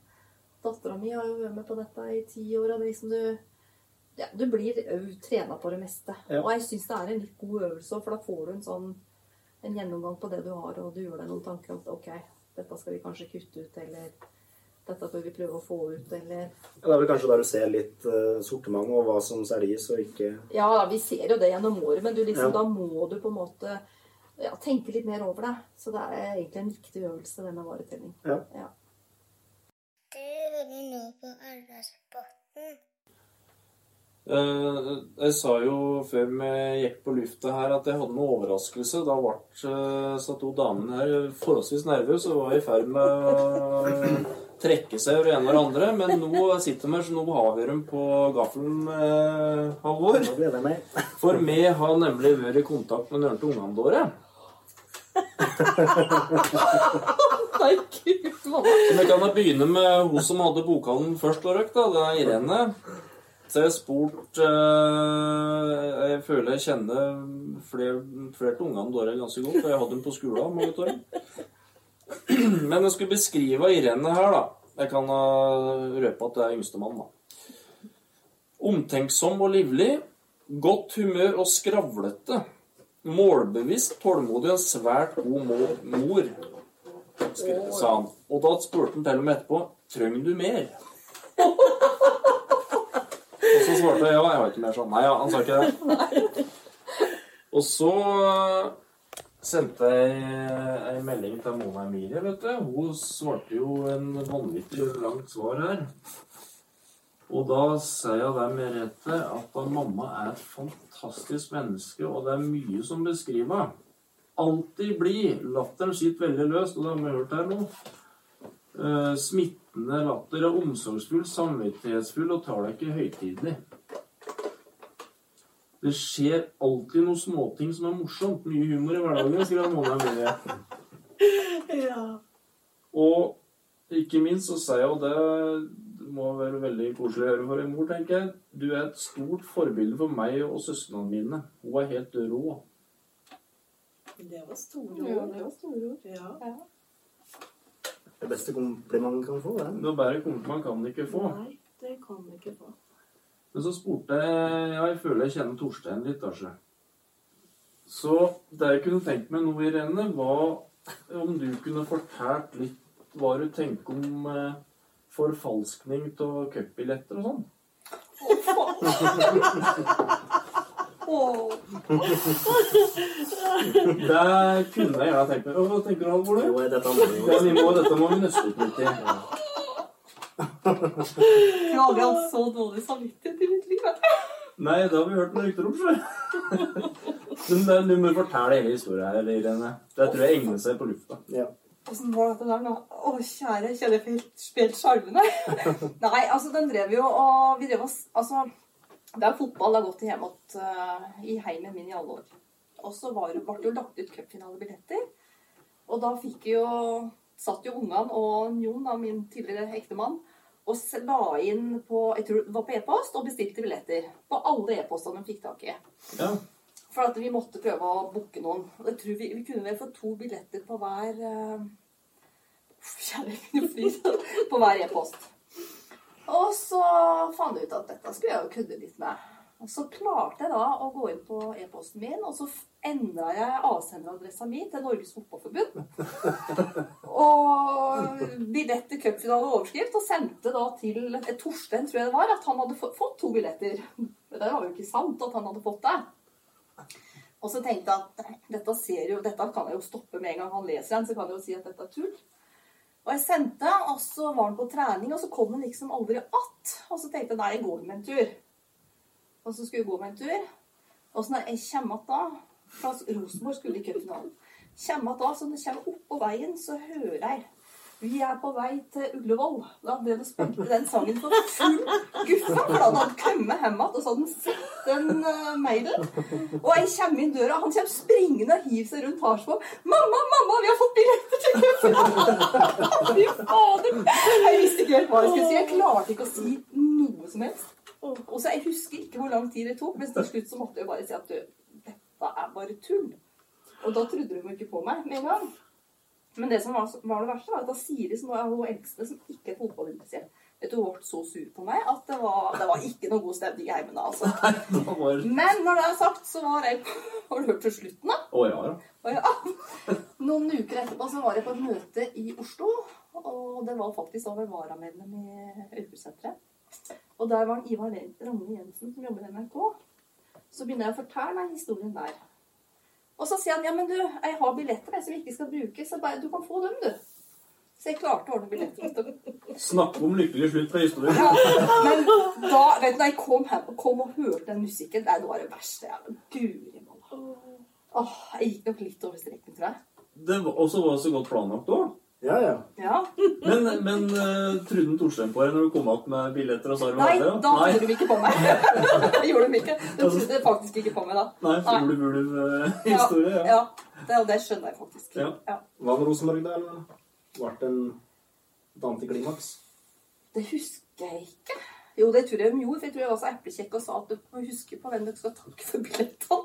Dattera mi har jo vært med på dette i ti år, og det liksom du ja, Du blir òg trena på det meste. Ja. Og jeg syns det er en litt god øvelse, for da får du en sånn en gjennomgang på det du har, og du gjør deg noen tanker om OK, dette skal vi kanskje kutte ut, eller dette bør vi prøve å få ut, eller Det er vel kanskje der du ser litt uh, sortiment og hva som selges og ikke Ja, vi ser jo det gjennom året, men du liksom, Ja. da må du på en måte ja, tenke litt mer over det. Så det er egentlig en viktig øvelse, det med varetelling. Ja. Du hører nå på Alderspotten. Eh, Jeg sa jo før vi gikk på lufta her at jeg hadde en overraskelse. Da ble eh, så to damene her forholdsvis nervøse og var i ferd med å trekke seg over ene og andre. Men nå sitter vi, her, så nå har vi dem på gaffelen, eh, Halvor. For vi har nemlig vært i kontakt med noen av ungene våre. Nei, gud, mamma. Vi kan da begynne med hun som hadde bokhandelen først røkt, da. Det er Irene. Så jeg har spurt eh, Jeg føler jeg kjenner flere, flere av ungene deres ganske godt, for jeg hadde dem på skolen mange år. Men jeg skulle beskrive Irene her, da. Jeg kan røpe at det er yngstemann, da. Omtenksom og livlig. Godt humør og skravlete. Målbevisst, tålmodig og en svært god mor, skre- sa han. Og da spurte han til og med etterpå Trenger du mer? og så svarte jeg ja, jeg har ikke mer sånn. Nei, ja, han sa ikke det. Og så eh, sendte jeg ei melding til Mona Emilie, vet du. Hun svarte jo en vanvittig langt svar her. Og da sier jeg det, Merete, at mamma er et fantastisk menneske, og det er mye som beskriver henne. Alltid bli Latteren sitter veldig løst, og det har vi hørt her nå. Eh, smittende latter er omsorgsfull, samvittighetsfull og tar deg ikke høytidelig. Det skjer alltid noen småting som er morsomt. Mye humor i hverdagen, skriver Mona Emilie. Ja. Og ikke minst så sier jeg, og det må være veldig koselig å høre for en mor, tenker jeg, du er et stort forbilde for meg og søsknene mine. Hun er helt rå. Det var store Ja, det var store ord. Ja. Det beste komplimentet man kan få, det. Noe bedre kompliment kan man ikke få. Nei, det kan man ikke få. Men så spurte jeg Ja, jeg føler jeg kjenner Torstein litt, altså. Så det jeg kunne tenkt meg nå, Irene, var om du kunne fortalt litt hva du tenker om eh, forfalskning av cupbilletter og sånn. Det kunne jeg gjerne tenkt meg. Hva tenker du, Halvor? Jo, dette må vi Ja, jo vi må, dette må vi nøste opp litt i. Jeg har aldri hatt så dårlig samvittighet i mitt liv. Nei, det har vi hørt noen rykter om. Men du må fortelle hele historien her, Irene. Det tror jeg egner seg på lufta. Ja. Åssen var dette der nå? Å, kjære, kjenner jeg får helt spilt sjarmene. Nei, altså, den drev jo og Vi drev oss Altså, det er fotball har gått hjemme uh, i heimen min i alle år. Og så ble det jo lagt ut cupfinalebilletter. Og da fikk jo Satt jo ungene og Jon, da, min tidligere ektemann, og la inn på Jeg tror det var på e-post, og bestilte billetter. På alle e-postene de fikk tak i. Ja. For at vi måtte prøve å booke noen. Og jeg tror vi, vi kunne vel få to billetter på hver uh, Kjære. På hver e-post. Og så fant jeg ut at dette skulle jeg jo kødde litt med. Og så klarte jeg da å gå inn på e-posten min, og så endra jeg avsenderadressa mi til Norges Fotballforbund. Og billett til cupfinale og overskrift, og sendte da til eh, Torstein, tror jeg det var, at han hadde fått, fått to billetter. Men det var jo ikke sant at han hadde fått det. Og så tenkte jeg at dette, ser jo, dette kan jeg jo stoppe med en gang han leser den, så kan jeg jo si at dette er tull. Og jeg sendte, og så var han på trening, og så kom han liksom aldri att. Og så tenkte jeg nei, jeg går med en tur. Og så skulle jeg gå med en tur. Og så når jeg kommer att da fra Rosenborg skulle i cupfinalen. Kommer att da, så når jeg kommer oppå veien, så hører jeg vi er på vei til Ullevål. Da ble det spilt den sangen for full guffe. For da hadde han kommet hjem igjen, og så hadde han sett den uh, mailen. Og jeg kommer inn døra, og han kommer springende og hiver seg rundt Harsvoll. 'Mamma, mamma, vi har fått billetter til guffa!' Fy fader! Jeg visste ikke helt hva jeg skulle si. Jeg klarte ikke å si noe som helst. Og så Jeg husker ikke hvor lang tid det tok, men til slutt så måtte jeg bare si at du, dette er bare tull. Og da trodde de ikke på meg med en gang. Men det som var, var det verste, var at da Siri, som var hun eldste, som ikke er fotballinteressert, vet du, ble så sur på meg at det var, det var ikke noe god stemning heimen da, altså. Men når det er sagt, så var jeg Har du hørt til slutten, da? Å ja, ja. Noen uker etterpå så var jeg på et møte i Oslo, og det var faktisk over varamedlem i Øybussenteret. Og der var Ivar Ragne Jensen som jobber i NRK. Så begynner jeg å fortelle meg historien der. Og så sier han ja, men du, jeg har billetter jeg, som vi ikke skal bruke, så bare du kan få dem, du. Så jeg klarte å ordne billetter til dem. Snakke om lykkelig slutt fra historien. Ja, men da, vet du, jeg kom hjem og kom og hørte den musikken, det var det verste jeg Guri malla. Åh, jeg gikk nok litt over streken, tror jeg. Det var også var så godt planlagt òg. Ja, ja. Ja. Men, men uh, trodde han Torstein på deg når du kom opp med billetter og sa Nei, da trodde de ikke på meg. Det gjorde de ikke. De trodde faktisk ikke på meg da. Nei, fugl-bulu-historie. Ja, Ja. ja. Det, og det skjønner jeg faktisk. Ja. Ja. Hva med Rosenborg, da? eller? Ble det en, antiklimaks? Det husker jeg ikke. Jo, det tror jeg de gjorde, for jeg tror jeg var så eplekjekk og sa at du må huske på hvem dere skal takke for billettene.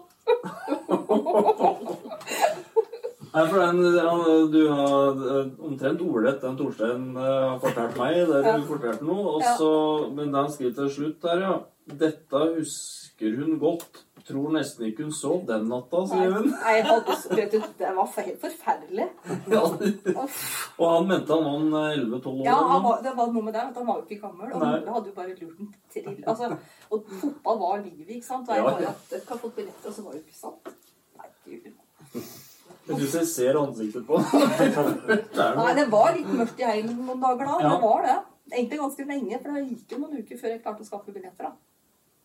Nei, for den, den, Du har eh, omtrent ordrett den Torstein eh, har fortalt meg, der Ja. du fortalte noe. Også, Ja. men han skriver til slutt der, ja Dette husker hun godt. Tror nesten ikke hun sov den natta, sier hun. jeg hadde, spredt ut. det var helt forferdelig. Ja. Og han mente han var 11-12 år. Ja, han var, det var noe med det, at han var jo ikke gammel. Og Nei. Ole hadde jo bare lurt den til. Altså, og fotball var livet, ikke sant. Og jeg bare at har fått billetter, og så var det jo ikke sant. Jeg syns jeg ser ansiktet på Nei, det var litt mørkt i heimen noen dager da. Ja. Det var det. Egentlig ganske lenge, for det gikk jo noen uker før jeg klarte å skaffe billetter. da.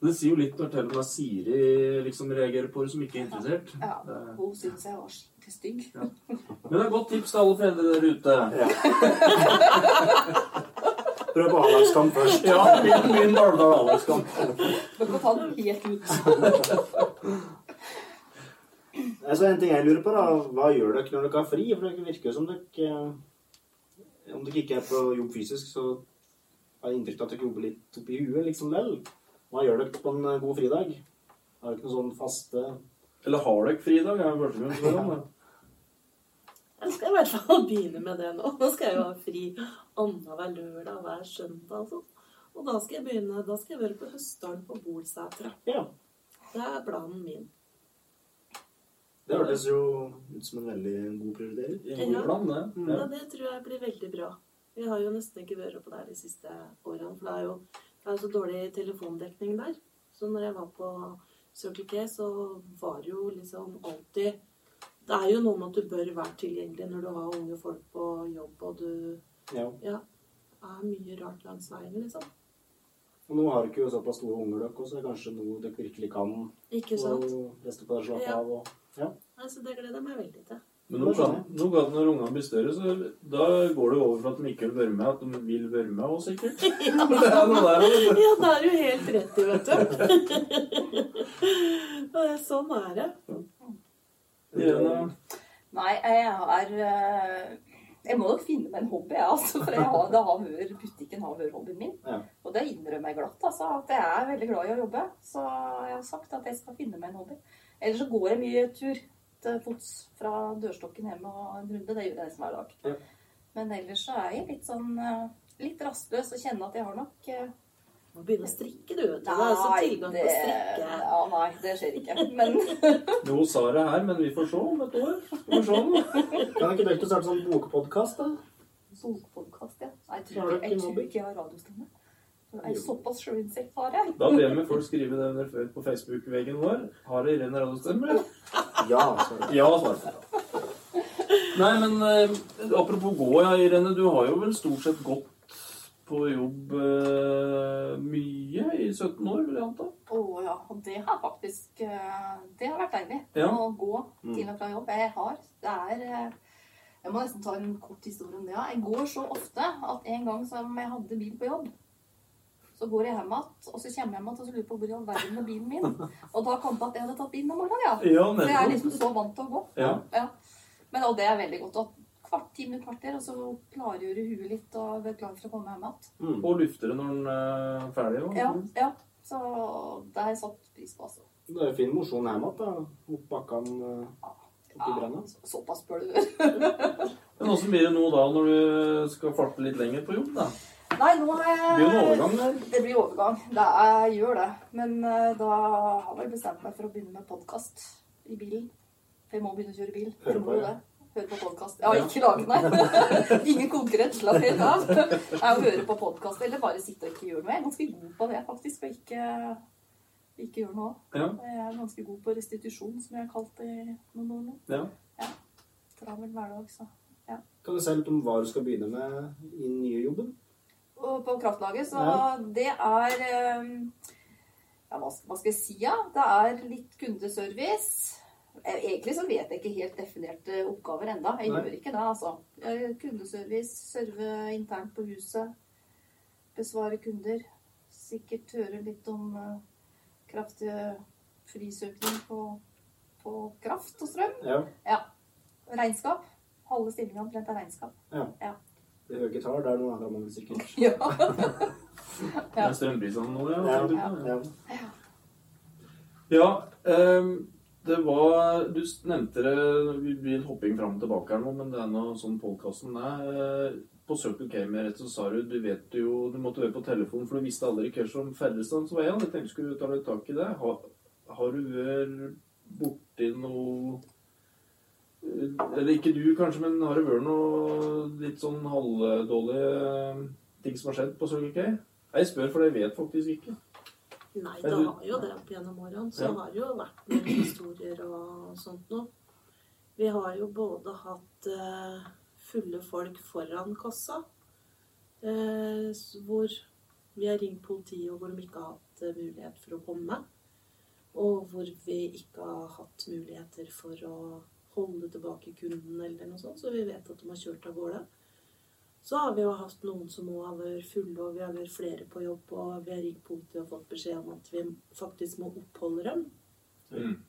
Det sier jo litt når til og med Siri liksom reagerer på det som ikke er interessert. Ja, ja. Hun syns jeg var skikkelig stygg. Men det er et godt tips til alle fedre der ute. Prøv på A-lagskamp først. Ja, min, min Alvdal Alex-kamp. Du kan ta den helt ut. Altså, en ting jeg lurer på, da. Hva gjør dere når dere har fri? For det virker jo som dere eh, Om dere ikke er på jobb fysisk, så har jeg inntrykk av at dere jobber litt oppi huet, liksom vel. Hva gjør dere på en eh, god fridag? Har dere noen sånn faste Eller har dere fridag? Jeg har hørt om det. Jeg skal i hvert fall begynne med det nå. Nå skal jeg jo ha fri annenhver lørdag hver søndag og sånn. Og da skal jeg begynne, da skal jeg være på Høstdalen på Bolsætra. Ja. Det er planen min. Det hørtes jo ut som en veldig god prioritering. En god plan, det. Ja, Ja. det tror jeg blir veldig bra. Vi har jo nesten ikke vært på der de siste årene, for det er jo det er så dårlig telefondekning der. Så når jeg var på Circle K, så var det jo liksom alltid Det er jo noe med at du bør være tilgjengelig når du har unge folk på jobb, og du Ja. Ja. Er mye rart langs veien, liksom. Og nå har du ikke såpass store unger, dere så det er kanskje noe dere virkelig kan. Ikke sant? Og resten på deg, slappe Ja. av. Og, ja. Altså, det gleder jeg meg veldig til. Men nå kan, ganger når ungene blir større, så da går det over fra at de ikke vil være med, at de vil være med òg, sikkert. Det er noe der, vet. Ja, det er du helt rett i, vet du. Ja, sånn er det. Irene, Nei, jeg har eh, Jeg må nok finne meg en hobby, jeg, altså. For jeg har, det har vært, butikken har vært hobbyen min. Ja. Og det innrømmer jeg glatt, altså. At jeg er veldig glad i å jobbe. Så jeg har sagt at jeg skal finne meg en hobby. Ellers så går jeg mye tur til fots fra dørstokken hjemme og en runde. Det gjør jeg nesten hver dag. Ja. Men ellers så er jeg litt sånn eh, litt rastløs og kjenner at jeg har nok eh, Må begynne å strikke, du, vet du. Det er tilgang tilgang på å strikke. ja, nei, det skjer ikke. Men Jo, sa det her, men vi får se om et år. Vi får se om. Kan ikke dere starte sånn bokpodkast, da? Bokpodkast, ja. Nei, Jeg tror ikke jeg, tror ikke jeg har radiostemme. Jeg er såpass sjølinnsikt har jeg. Da ber vi folk skrive det under på Facebook-veggen vår. Har Irene radiostemme? Ja. svarer Ja, svar. Nei, men eh, apropos gå, ja, Irene. Du har jo vel stort sett gått på jobb uh, mye i 17 år, vil jeg anta? Å ja, og det har faktisk uh, Det har vært deilig. Ja. Å gå til og fra jobb. Jeg har Det er eh, Jeg må nesten ta en kort historie om det. ja. Jeg går så ofte at en gang som jeg hadde bil på jobb, så går jeg hjem igjen, og så kommer jeg hjem igjen og så lurer på hvor i all verden er bilen min. Og da kom det at jeg hadde tatt bilen om morgenen, ja. Ja, For jeg er liksom så vant til å gå. Ja. Ja. Men, og det er veldig godt. Og kvart, ti minutter, kvarter, og så klargjøre huet litt og være klar for å komme hjem igjen. Mm. Og lufter det når den er ferdig? jo. Ja, ja. Så det har jeg satt pris på, altså. Det er jo fin mosjon hjemme igjen, da. Opp bakkene oppi brennet. brenna. Såpass bør det være. Men åssen blir det nå da, når du skal farte litt lenger på jobb? da? Nei, nå har jeg Det blir jo en overgang der. Det blir overgang. Det er, jeg gjør det. Men eh, da har jeg vel bestemt meg for å begynne med podkast i bilen. For jeg må begynne å kjøre bil. Jeg på, må ja. det. Høre på podkast. Har ikke laget meg. Ingen konkret. Slapp helt av. Det å høre på podkast eller bare sitte og ikke gjøre noe. Jeg er ganske god på det, faktisk. Og ikke, ikke gjøre noe. Ja. Jeg er ganske god på restitusjon, som jeg har kalt det i noen år nå. ja. Travel hverdag, så. Kan du si litt om hva du skal begynne med i den nye jobben? Og på kraftlaget, så Ja. det er eh, Ja, hva skal jeg si, ja? Det er litt kundeservice. Eh, Egentlig så vet jeg ikke helt definerte oppgaver enda. Jeg Nei. gjør ikke det, altså. Eh, Kundeservice, serve internt på huset, besvare kunder. Sikkert høre litt om eh, kraftig frisøkning på, på kraft og strøm. Ja. Regnskap. Halve stillinga omtrent er regnskap. Det høye tall, det er noe framover sikkert. Ja. Det er strømprisene nå, ja. Ja, ja. Ja, ehm, det var Du nevnte det Vi blir hopping fram og tilbake her nå, men det er nå sånn podkasten er. Eh, På Circle K med rett så sa du du vet jo Du måtte være på telefonen, for du visste aldri hvem som Færrestadsveien. Jeg tenkte skulle ta litt tak i det. Har, har du vært borti noe eh, Eller ikke du, kanskje, men har det vært noe litt sånn halvdårlige ting som har skjedd på Circle K? Jeg spør, for jeg vet faktisk ikke. Nei, det har jo det opp gjennom årene. Så Ja. har det jo vært noen historier og sånt noe. Vi har jo både hatt eh, fulle folk foran kassa, eh, hvor vi har ringt politiet, og hvor de ikke har hatt eh, mulighet for å komme. Og hvor vi ikke har hatt muligheter for å holde tilbake kunden eller noe sånt, så vi vet at de har kjørt av gårde. Så har vi jo hatt noen som òg har vært fulle, og vi har vært flere på jobb, og vi har ringt politiet og fått beskjed om at vi faktisk må oppholde dem. Mm.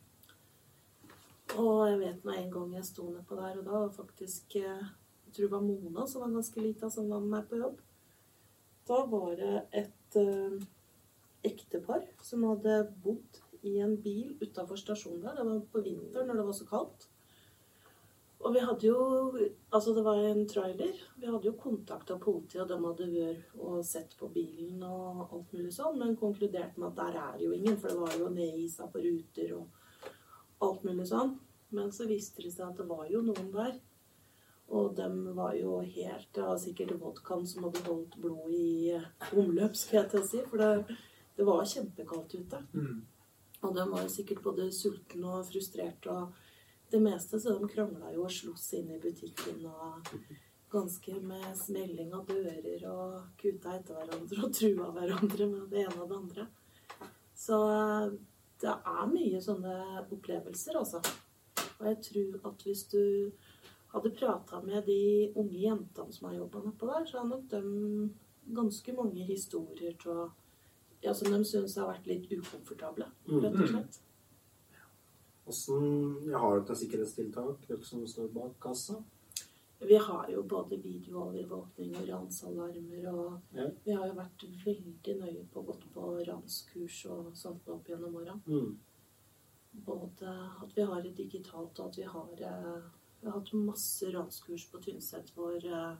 Og jeg vet nå en gang jeg sto nedpå der, og da var faktisk eh, Jeg tror det var Mona som var ganske lita, som var med meg på jobb. Da var det et eh, ektepar som hadde bodd i en bil utafor stasjonen der. Det var på vinteren når det var så kaldt. Og vi hadde jo Altså, det var en trailer. Vi hadde jo kontakta politiet, og de hadde vært og sett på bilen og alt mulig sånn, men konkluderte med at der er jo ingen, for det var jo nedisa på ruter og alt mulig sånn. Men så viste det seg at det var jo noen der. Og de var jo helt Det var sikkert vodkaen som hadde holdt blodet i omløp, skal jeg til å si. For det, det var kjempekaldt ute. Mm. Og de var jo sikkert både sultne og frustrerte og det meste, så de krangla jo og sloss inn i butikken og ganske med smelling av dører og kuta etter hverandre og trua hverandre med det ene og det andre. Så eh, det er mye sånne opplevelser, altså. Og jeg tror at hvis du hadde prata med de unge jentene som har jobba nedpå der, så har nok de ganske mange historier til ja, som de syns har vært litt ukomfortable, rett og slett. Åssen ja, Har dere sikkerhetstiltak, dere som står bak kassa? Vi har jo både videoovervåkning og ransalarmer, og Ja. vi har jo vært veldig nøye på å gått på ranskurs og sånt opp gjennom åra. Mm. Både at vi har det digitalt, og at vi har eh, Vi har hatt masse ranskurs på Tynset hvor eh,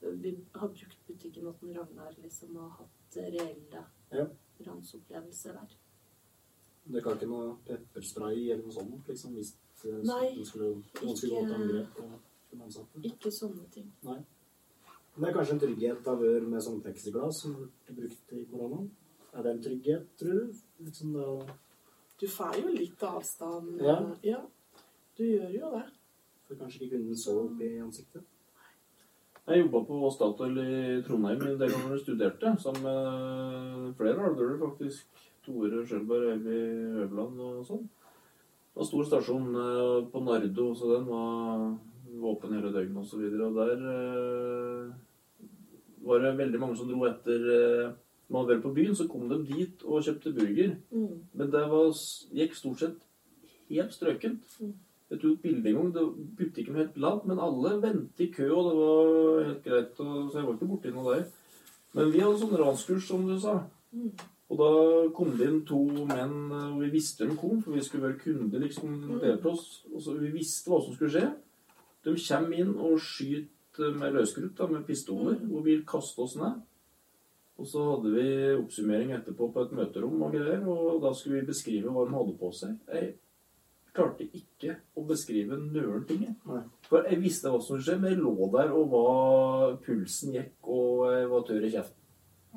vi har brukt butikken til Ragnar liksom, og hatt reelle Ja. ransopplevelser der. Dere kan ikke noe pepperspray eller noe sånt? liksom, Hvis eh, Nei, noen skulle, noen skulle gå til angrep på den ansatte? Ikke sånne ting. Nei. Men det er kanskje en trygghet av ør med sånn plexiglass som er brukt i koronaen? Er det en trygghet, tror du? Liksom da, Du får jo litt avstand. Ja. ja. Du gjør jo det. for kanskje ikke kunden så opp i ansiktet? Jeg jobba på Statoil i Trondheim en del ganger jeg studerte, sammen med flere alderer faktisk. Tore Skjølberg, Øyvi Øverland og sånn. Det var stor stasjon eh, på Nardo, så den var åpen hele døgnet osv. Og, så og der eh, var det veldig mange som dro etter eh, Man var på byen, så kom de dit og kjøpte burger. Mm. Men det var, gikk stort sett helt strøkent. Mm. Jeg tok bilde en gang. Butikken var helt lav, men alle ventet i kø, og det var helt greit. Og, så jeg var ikke borti noe der. Men vi hadde sånn ranskurs, som du sa. Mm. Og da kom det inn to menn, eh, og vi visste de kom, for vi skulle være kunder, liksom, delte på oss. Og så vi visste hva som skulle skje. De kommer inn og skyter med løskrutt, med pistoler, og vil kaste oss ned. Og så hadde vi oppsummering etterpå på et møterom og greier, og da skulle vi beskrive hva de hadde på seg. Jeg klarte ikke å beskrive noen ting. For jeg visste hva som skulle skje, men jeg lå der og var Pulsen gikk, og jeg var tørr i kjeften.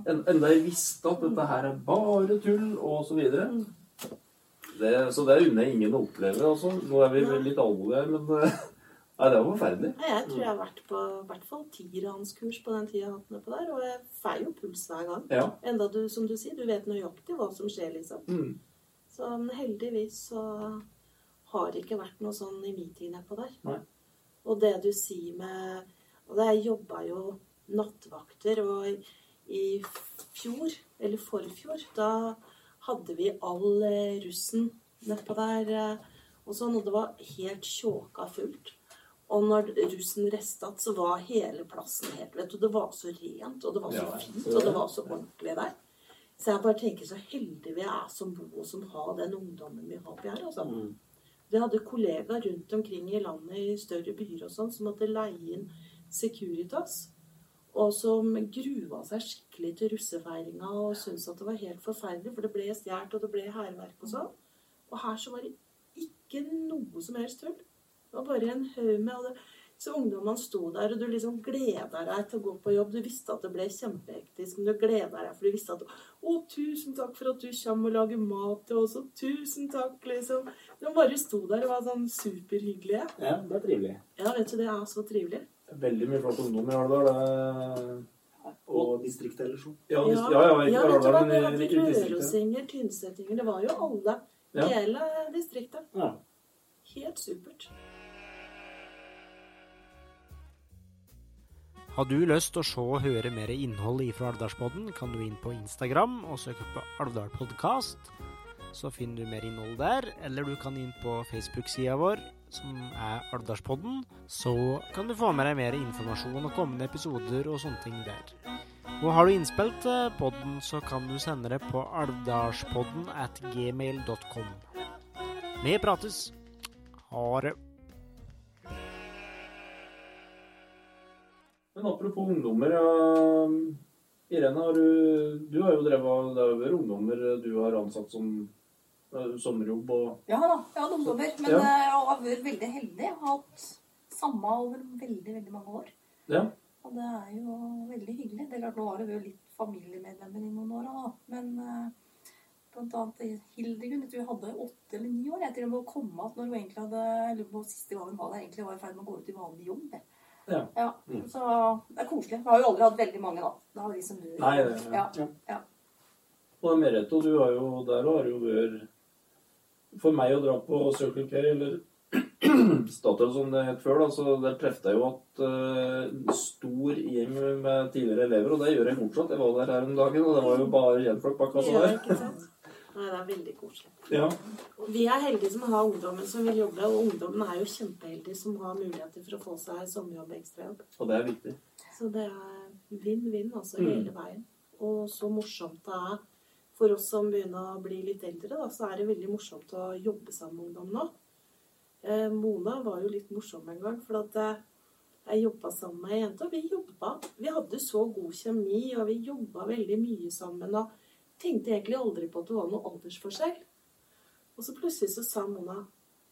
En, enda jeg visste at dette her er bare tull, og så videre. Det, så det unner jeg ingen å oppleve, altså. Nå er vi litt alvorlige her, men Nei, det var forferdelig. Jeg tror jeg har vært på i hvert fall tiranskurs på den tida jeg har hatt nedpå der, og jeg får jo puls hver gang. Ja. Enda du, som du sier, du vet nøyaktig hva som skjer, liksom. Mm. Så men heldigvis så har det ikke vært noe sånn i min tid nedpå der. Nei. Og det du sier med Og det jeg jobba jo nattevakter, og i, fjor, eller forfjor, da hadde vi all eh, russen nedpå der eh, og sånn, og det var helt tjåka fullt. Og når russen resta, så var hele plassen helt vet du, Det var så rent, og det var så Ja, fint, og det var så ordentlig der. Så jeg bare tenker så heldige vi er som bor og som har den ungdommen vi har oppi her. altså. Mm. Vi hadde kollegaer rundt omkring i landet i større byer og sånn som måtte leie inn Securitas. Og som grua seg skikkelig til russefeiringa og syntes at det var helt forferdelig, for det ble stjålet og det ble hærverk og sånn. Og her så var det ikke noe som helst tull. Det var bare en haug med og det, Så ungdommene sto der, og du liksom gleda deg til å gå på jobb. Du visste at det ble kjempehektisk, men du gleda deg, for du visste at Å, tusen takk for at du kommer og lager mat til oss, og tusen takk, liksom. De bare sto der og var sånn superhyggelige. Ja, det er trivelig. Ja, vet du, det er så trivelig. Veldig mye flott ungdom i Alvdal. Og distriktet ellers òg. Ja, ja, ja, ja, vet du hva, vi hadde rørosinger, tynnsettinger, det var jo alle. Ja. Hele distriktet. Ja. Helt supert. Har du lyst til å se og høre mer innhold ifra Alvdalspodden, kan du inn på Instagram og søke på Alvdal Podcast. Så finner du mer innhold der, eller du kan inn på Facebook-sida vår, som er Alvdalspodden. Så kan du få med deg mer informasjon og kommende episoder og sånne ting der. Og har du innspill til podden, så kan du sende det på alvdalspodden at gmail.com. Vi prates. Ha det. Men apropos ungdommer, ja, Irene, har du, du har jo drevet Det jo vært ungdommer du har ansatt som sommerjobb og Ja da, jeg hadde ungdommer. Men Ja. eh, jeg har vært veldig heldig. Jeg har hatt samme over veldig, veldig mange år. Ja. Og det er jo veldig hyggelig. Det er klart, Nå har det vært litt familiemedlemmer i noen år, da. Men eh, blant annet Hildegunn jeg tror jeg hadde åtte eller ni år etter å komme at når hun egentlig hadde eller på siste gang hun var der, egentlig var i ferd med å gå ut i vanlig jobb. Ja. Ja. Så det er koselig. Vi har jo aldri hatt veldig mange, da. Det har vi liksom du. Nei, ja. ja. ja. Og Merete, du har jo der har jo vært For meg å dra på Circle K, eller Statoil som det het før, da, så der trefte jeg jo at uh, stor gjeng med tidligere elever, og det gjør jeg fortsatt. Jeg var der her om dagen, og det var jo bare gjenflokk bak kassa der. Nei, det er veldig koselig. Ja. Og Vi er heldige som har ungdommen som vil jobbe, og ungdommen er jo kjempeheldige som har muligheter for å få seg sommerjobb, ekstrajobb. Og det er viktig. Så det er vinn-vinn altså Mm. hele veien. Og så morsomt det er for oss som begynner å bli litt eldre, da, så er det veldig morsomt å jobbe sammen med ungdom nå. Eh, Mona var jo litt morsom en gang, for at eh, jeg jobba sammen med ei jente, og vi jobba. Vi hadde så god kjemi, og vi jobba veldig mye sammen. og tenkte egentlig aldri på at det var noe aldersforskjell. Og så plutselig så sa Mona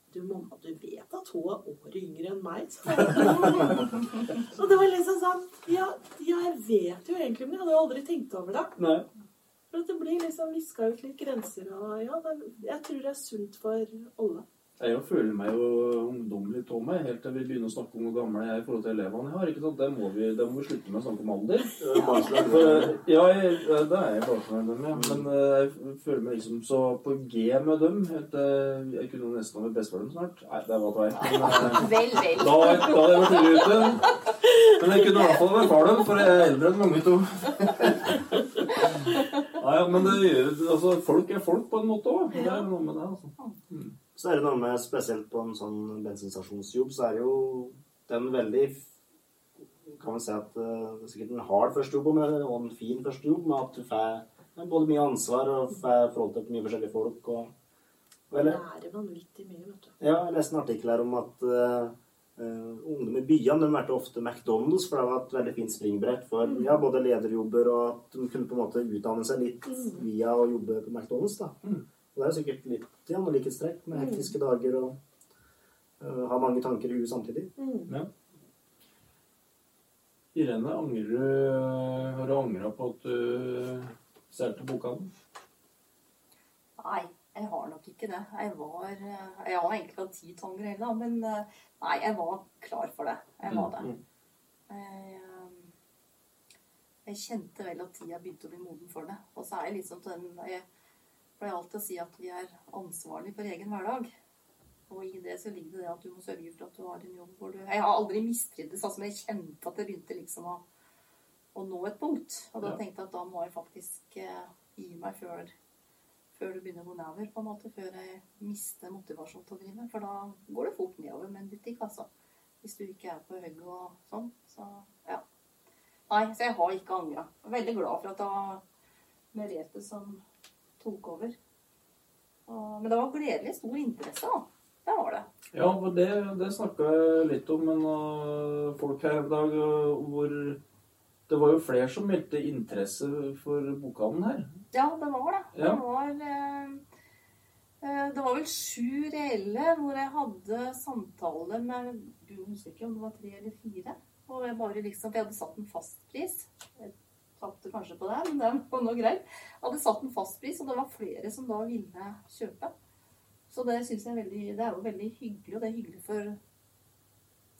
du mamma, du vet at hun er året yngre enn meg? og det var liksom sånn ja, jeg vet jo egentlig, men jeg hadde aldri tenkt over det. Nei. For at det blir liksom viska ut litt grenser, og ja, jeg tror det er sunt for alle. Jeg jo føler meg jo ungdommelig av meg helt til vi begynner å snakke om hvor gammel jeg er i forhold til elevene jeg har. ikke sant? Det må vi, det må vi slutte med å snakke om alder. For, ja, jeg, det er jeg bare med dem, ja. Men eh, jeg føler meg liksom så på G med dem. Helt, jeg kunne nesten ha vært bestefar dem snart. Nei, det var tveit. Eh, Vel, vel. da, da hadde jeg vært tidlig ute. Men jeg kunne i hvert fall vært far dem, for jeg er eldre enn mange to. Nei, ja, men det gjør altså, Folk er folk på en måte òg. Det er noe med det, altså. Så er det noe med, spesielt på en sånn bensinstasjonsjobb, så er det jo det er en veldig Kan vi si at eh, det er sikkert en hard førstejobb, og en fin førstejobb, med at du får både mye ansvar og får forhold til mye forskjellige folk. Og, eller, Lærer vanvittig mye, vet du. ja, jeg leste en artikkel her om at eh, eh, ungdom i byene de valgte ofte McDonald's, for det var et veldig fint springbrett for ja, både lederjobber og at de kunne på en måte utdanne seg litt via å jobbe på McDonald's. da. Mm. Og det er sikkert litt ja, noe likhetstrekk med hektiske dager og uh, ha mange tanker i huet samtidig. Mm. Irene, angrer du Har du angra på at du solgte bokhandelen? Nei, jeg har nok ikke det. Jeg var eh, Jeg har egentlig hatt ti tonger hele, da, men eh, nei, jeg var klar for det. Jeg var det. Mm. Jeg, eh, jeg kjente vel at tida begynte å bli moden for det. Og så er jeg liksom til den Jeg pleier alltid å si at vi er ansvarlige for egen hverdag. Og i det så ligger det det at du må sørge for at du har en jobb hvor du Jeg har aldri mistrivdes, altså, men jeg kjente at det begynte liksom å, å nå et punkt. Og da Ja. tenkte jeg at da må jeg faktisk eh, gi meg før, før du begynner å gå nedover, på en måte. Før jeg mister motivasjon til å drive. For da går det fort nedover med en butikk, altså. Hvis du ikke er på hugget og sånn. Så ja. Nei, så jeg har ikke angra. Veldig glad for at da Merete som tok over. Og, men det var gledelig stor interesse, da. Det var det. Ja, for det, det snakka jeg litt om med uh, folk her en dag, og hvor det var jo flere som meldte interesse for bokhandelen her. Ja, det var det. Ja. Det var eh, eh, Det var vel sju reelle hvor jeg hadde samtale med Du husker ikke om det var tre eller fire? Og jeg bare liksom, for jeg hadde satt en fastpris. Tapte kanskje på det, men det var nå greit. Hadde satt en fastpris, og det var flere som da ville kjøpe. Så det syns jeg er veldig, det er jo veldig hyggelig, og det er hyggelig for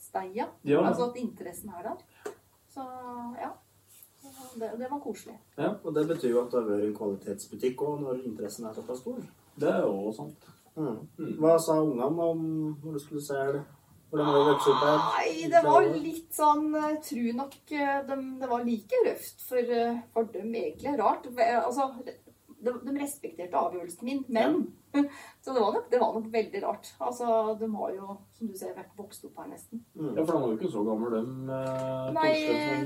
Steia. Ja. Altså at interessen er der. Så ja. Det, det var koselig. Ja, og det betyr jo at det har vært en kvalitetsbutikk òg, når interessen er såpass stor. Det er jo sant. Mm. Hva sa ungene om når du skulle se Nei, det var litt sånn Jeg tror nok eh, de, det var like røft for, eh, for dem, egentlig. Rart. Altså, de, de respekterte avgjørelsen min, men Så det var, nok, det var nok veldig rart. Altså, de har jo, som du ser, vært vokst opp her nesten. Mm. Ja, for han var jo ikke så gammel, dem. eh, Nei,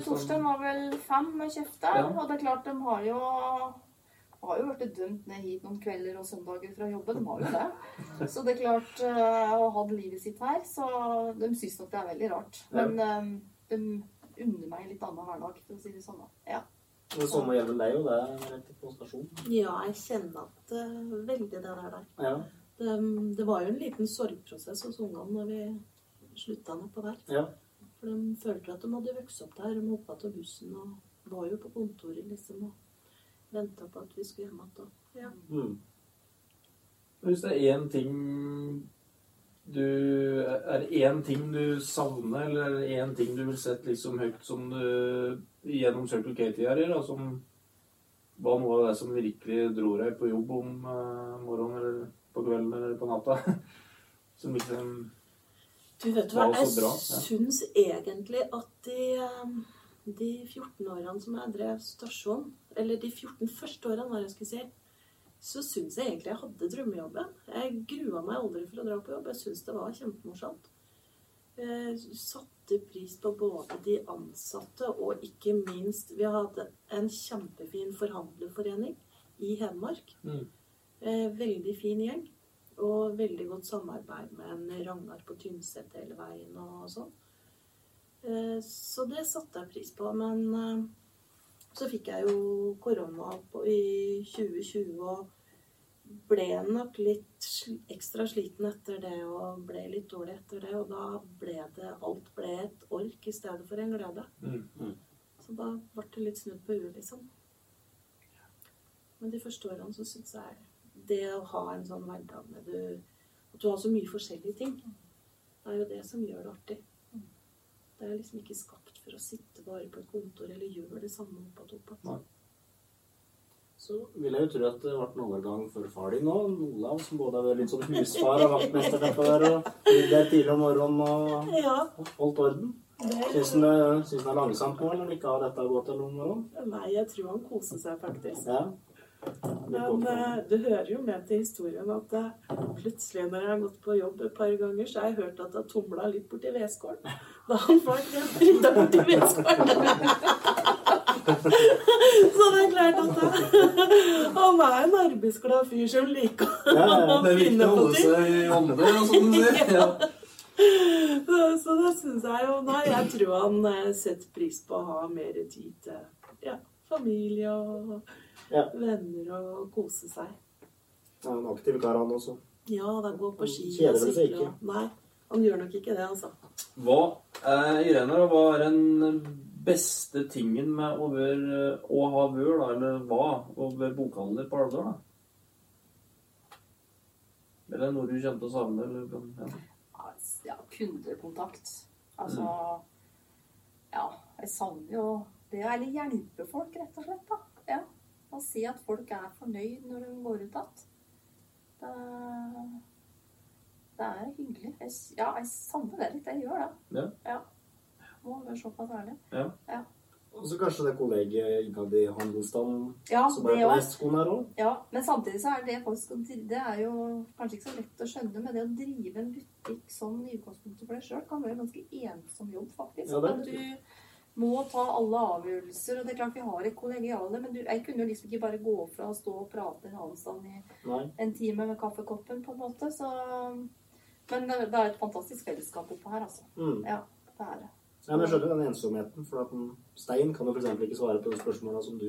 Torstein, var vel fem med kjøpte, Ja. og det er klart, de har jo har jo blitt dømt ned hit noen kvelder og søndager fra jobben. De har jo det. Så det er klart, eh, å ha livet sitt her, så de syns nok det er veldig rart. Men eh, de unner meg en litt annen hverdag, for å si det sånn. da. Ja. Det samme gjelder deg jo, det er rett på stasjonen. Ja, jeg kjenner at uh, veldig det der der. Ja. Det, det var jo en liten sorgprosess hos ungene når vi slutta nedpå der. ja. For de følte at de hadde vokst opp der. De hoppa av bussen og var jo på kontoret liksom og venta på at vi skulle hjem igjen. Ja. Mm. Hvis det er én ting du Er det én ting du savner, eller er det én ting du vil sette liksom høyt som du gjennom Circle K-tida di, som var noe av det som virkelig dro deg på jobb om eh, morgenen eller på kvelden eller på natta? Som liksom Du vet hva, var jeg så bra, ja. syns egentlig at de, eh, de 14 årene som jeg drev stasjon, eller de 14 første årene, hva jeg skulle si, så syns jeg egentlig jeg hadde drømmejobben. Jeg grua meg aldri for å dra på jobb. Jeg syns det var kjempemorsomt. Jeg satte pris på både de ansatte og ikke minst Vi hadde en kjempefin forhandlerforening i Hedmark. Mm. Eh, Veldig fin gjeng. Og veldig godt samarbeid med en Ragnar på Tynset hele veien og sånn. Eh, Så det satte jeg pris på. Men eh, så fikk jeg jo korona i 2020 og ble nok litt ekstra sliten etter det og ble litt dårlig etter det. Og da ble det Alt ble et ork i stedet for en glede. mm. Så da ble det litt snudd på huet, liksom. Men de første årene så syns jeg det å ha en sånn hverdag med du At du har så mye forskjellige ting, det er jo det som gjør det artig. Det er liksom ikke skapt for å sitte bare på et kontor eller gjøre det samme opp og opp igjen. Så vil jeg jo tro at det ble en overgang for far din nå, Olav, som både har vært litt sånn husfar og vaktmester der, og ligger der tidlig om morgenen og holdt orden. Syns han det han er langsomt nå, eller ikke har dette å gå til om morgenen? Nei, jeg tror han koser seg faktisk. Ja. Men eh, det hører jo med til historien at eh, plutselig når jeg har gått på jobb et par ganger, så har jeg hørt at har tumla litt borti vedskålen. Da han var rydda borti vedskålen. Så det er klart at han- er en arbeidsglad fyr som liker Ja, ja, å Det er viktig å holde seg i ånde, som du sier. Ja. Så, så det syns jeg jo Nei, jeg tror han eh, setter pris på å ha mer tid til ja, familie og Ja. venner og kose seg. Ja, en aktiv kar, han også. Ja, han går på ski og sykler. og- Nei, han gjør nok ikke det, altså. Hva er, Irene, hva er den beste tingen med å, være, å ha vør, da, eller hva, å være bokhandler på Alvdal, da? Eller noe du kjente å savne? Eller, ja. Ja, kundekontakt. Altså Ja, jeg savner jo det å eller hjelpe folk, rett og slett. da. Ja. Si at folk er fornøyd når de går ut igjen. Det, det er hyggelig. Jeg, ja, jeg savner det litt. Jeg gjør det. Ja. Må være såpass ærlig. Og så kanskje det kollegiet innad i handelsstanden Ja, som er på. Vestskolen her òg. Ja, men samtidig så er det folk Det er jo kanskje ikke så lett å skjønne, men det å drive en butikk sånn i utgangspunktet for deg sjøl kan være en ganske ensom jobb, faktisk. Ja, det er At du må ta alle avgjørelser. Og det er klart vi har et kollegiale, men du, jeg kunne jo liksom ikke bare gå fra å stå og prate en stand i Nei. en time med kaffekoppen, på en måte. Så Men det, det er et fantastisk fellesskap oppå her, altså. Mm. Ja, det er det. Ja, men jeg skjønner den ensomheten, for at en Stein kan jo f.eks. ikke svare på de spørsmåla som du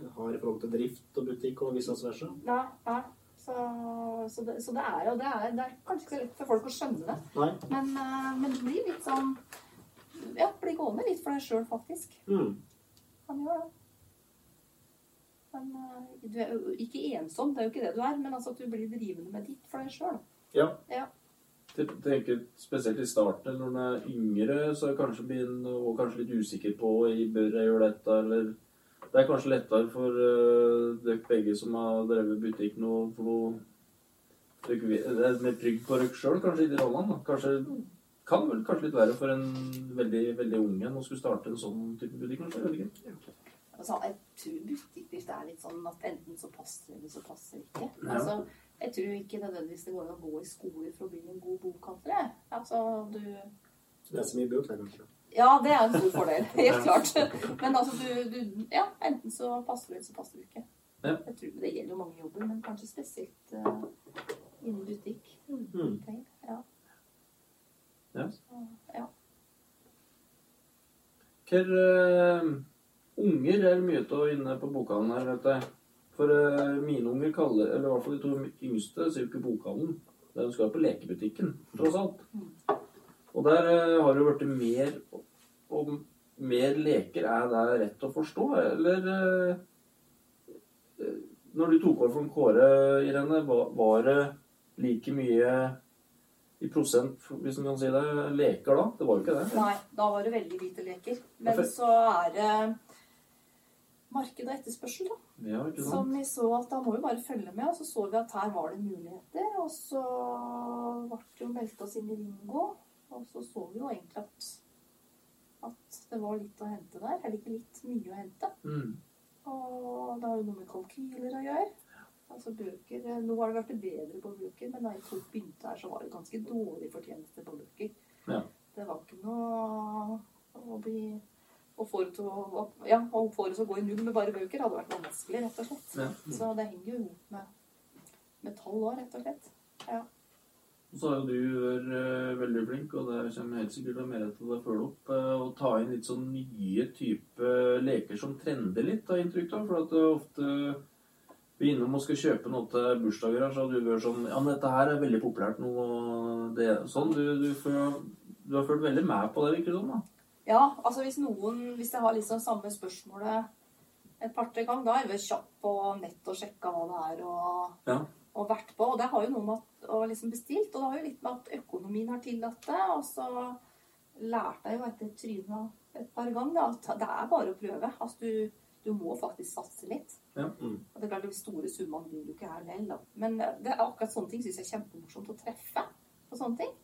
har i forhold til drift og butikk og vice versa. Nei, nei. Så, så, det, så det er jo det er, det er kanskje ikke så lett for folk å skjønne det. Men, eh, men det blir litt sånn Ja, bli gående litt for deg sjøl, faktisk. Mm. Kan gjøre det. Men eh, du er jo ikke ensom, det er jo ikke det du er, men altså at du blir drivende med ditt for deg sjøl. Ja. Ja. Jeg tenker Spesielt i starten, når en er yngre, så er kanskje blir og kanskje litt usikker på bør jeg gjøre dette, eller Det er kanskje lettere for uh, dere begge som har drevet butikk nå, for noe dere Det er mer trygg på dere sjøl, kanskje, i de rollene. Kanskje kan vel kanskje litt være for en veldig veldig ung en å skulle starte en sånn type butikk, kanskje? Altså, jeg tror butikkdrift er litt sånn at enten så passer det, eller så passer det ikke. Ja. Altså, jeg tror ikke nødvendigvis det går an å gå i skole for å bli en god bokhandler. Altså, du Det er så mye bøk, det, kanskje. Ja, det er en stor fordel. Helt klart. Men altså, du, du Ja, enten så passer du, eller så passer du ikke. Ja. Jeg tror Det gjelder jo mange jobber, men kanskje spesielt uh, innen butikk. Mm. Ja. Ja. Så, ja. Hva uh, unger er mye av inne på bokhandelen her, vet jeg. For uh, mine unger kaller Eller i hvert fall de to yngste sier jo ikke bokhandelen. De skal på lekebutikken, tross alt. Og der uh, har det jo blitt mer og mer leker. Er det rett å forstå, eller Når du tok over for Kåre, Irene, var, var det like mye i prosent, hvis man kan si det, leker da? Det var jo ikke det. Nei, da var det veldig lite leker. Men så er det marked og etterspørsel, da. Ja, ikke sant? Som vi så at da må vi bare følge med, og så så vi at her var det muligheter. Og så ble det jo meldt oss inn i Ringo, og så så vi jo egentlig at, at det var litt å hente der. Eller ikke litt, mye å hente. Mm. Og det har jo noe med kalkyler å gjøre. Altså bøker, Nå har det blitt bedre på bøker, men da jeg tok begynte her, så var det ganske dårlig fortjeneste på bøker. Ja. Det var ikke noe å bli å få det til å, ja, å å gå i null med bare bøker hadde vært vanskelig, rett og slett. Ja. Så det henger jo i med, med tall òg, rett og slett. Ja. Så har jo du vært eh, veldig flink, og det kommer helt sikkert mer til å følge opp, eh, å ta inn litt sånn nye type leker som trender litt, har jeg inntrykk av. For at det ofte vi er innom og skal kjøpe noe til bursdager her, så du vært sånn Ja, men dette her er veldig populært nå, og det Sånn. Du, du, får, du har følt veldig med på det, virker det som. da. ja, altså hvis noen Hvis jeg har liksom samme spørsmålet et par-tre ganger, da er jeg kjapp på nett og sjekka hva det er, og, Ja. og vært på. Og det har jo noe med å liksom bestilt, og det har jo litt med at økonomien har tillatt det. Og så lærte jeg jo etter trynet et par ganger da, at det er bare å prøve. Altså du, du må faktisk satse litt. Ja. Mm. Og det er klart De store summene blir du ikke her da. Men det er akkurat sånne ting syns jeg er kjempemorsomt å treffe. på sånne ting.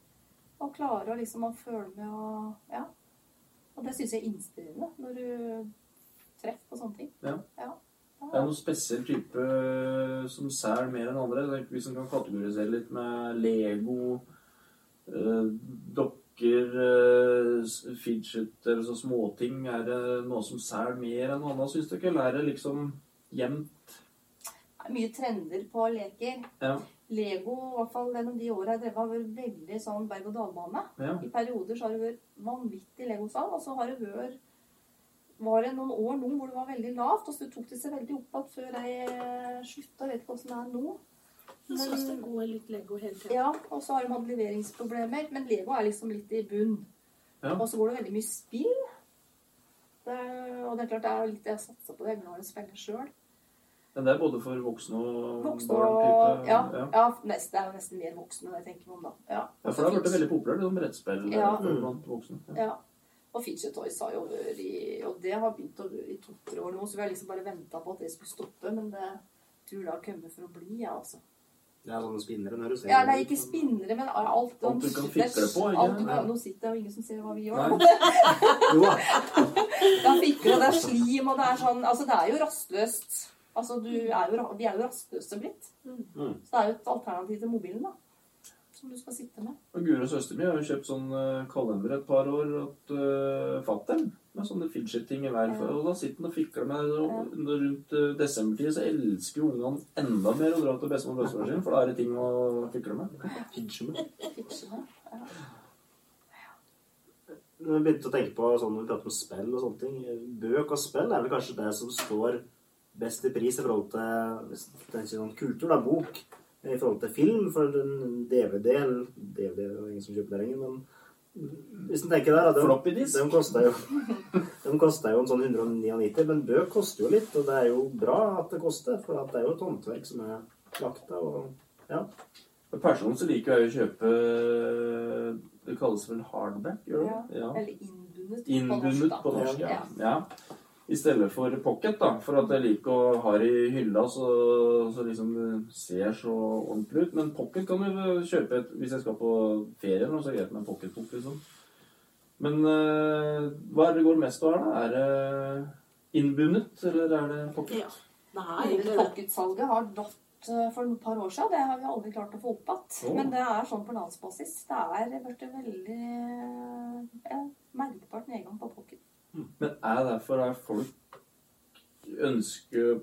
Og klare å liksom å føle med og Ja. Og det syns jeg er inspirerende når du treffer på sånne ting. Ja. ja. Det er noen spesiell type eh, som sær mer enn andre. Er Hvis en kan kategorisere litt med Lego, eh, dokker, eh, s- fidget småting, er det noe som selger mer enn noe annet, syns ikke? Eller er det liksom jevnt? Det er mye trender på leker. Ja. Lego, i hvert fall gjennom de åra jeg drev, har vært veldig sånn berg-og-dal-bane. ja. I perioder så har det vært vanvittig legosal, og så har det vært var det noen år nå hvor det var veldig lavt, og så tok det seg veldig opp igjen før jeg slutta. Jeg vet ikke åssen det er nå. Jeg syns det går litt Lego hele tiden. Ja, og så har de hatt leveringsproblemer. Men Lego er liksom litt i bunn. Ja. Og så går det veldig mye spill. Det, og det er klart det er litt det jeg satser på. Jeg er glad i å sjøl. Men det er både for voksne og Voksne barn? Type, Ja, ja. ja nest, det er jo nesten mer voksne det jeg tenker meg om da. Ja, Ja, for det har blitt veldig populært, det sånn brettspill eh, Ja. blant voksne. Ja. Og Fidget Toys har jo vært i Og det har begynt å være i to-tre år nå, så vi har liksom bare venta på at det skulle stoppe. Men det tror det har kommet for å bli, ja, altså. Det er sånne spinnere når du ser Ja, det. nei, ikke spinnere, men alt. Alt du kan fikle på, ikke? Alt, du kan, Nå sitter og ingen som ser hva vi gjør. Jo da. Ja, fikler, og det er slim, og det er sånn Altså, det er jo rastløst. Altså, du er jo, vi er jo rastløse blitt. Mm. Så det er jo et alternativ til mobilen, da. Som du skal sitte med. Og Guri og søsteren min har jo kjøpt sånn eh, kalender et par år til uh, fatter'n. Med sånne fidget-ting i hver. Ja. Og da sitter han og fikler med det. Ja. Og rundt uh, desembertid så elsker jo ungene enda mer å dra til bestemor og bestefar sin, for da er det ting å fikle med. Fidget med. Når jeg begynte å tenke på sånn når vi prater om spill og sånne ting Bøk og spill er vel kanskje det som står best i pris i forhold til hvis er ikke sånn kultur, da, bok, i forhold til film. For en DVD eller DVD er jo ingen som kjøper det lenger, men hvis en tenker der, at Floppy de, disk. de koster jo jo en sånn 199, men bøk koster jo litt, og det er jo bra at det koster, for at det er jo et håndverk som er lagt av. og ja. Personlig så liker jeg å kjøpe Det kalles vel hardback, gjør det? Ja. Eller innbundet. Innbundet da. på norsk, ja. Ja. ja. I stedet for pocket, da. For at jeg liker å ha det i hylla, så, så liksom det ser så ordentlig ut. Men pocket kan du kjøpe et, hvis jeg skal på ferie så er det greit med en pocketbok, liksom. Men uh, hva er det går mest av her, da? Er det innbundet, eller er det pocket? Ja. Nei, pocketsalget har datt eh, for et par år siden. Det har vi aldri klart å få opp igjen. Oh. Men det er sånn på landsbasis. Det er blitt en veldig ja, merkbart nedgang på pocket. Men er det derfor at folk ønsker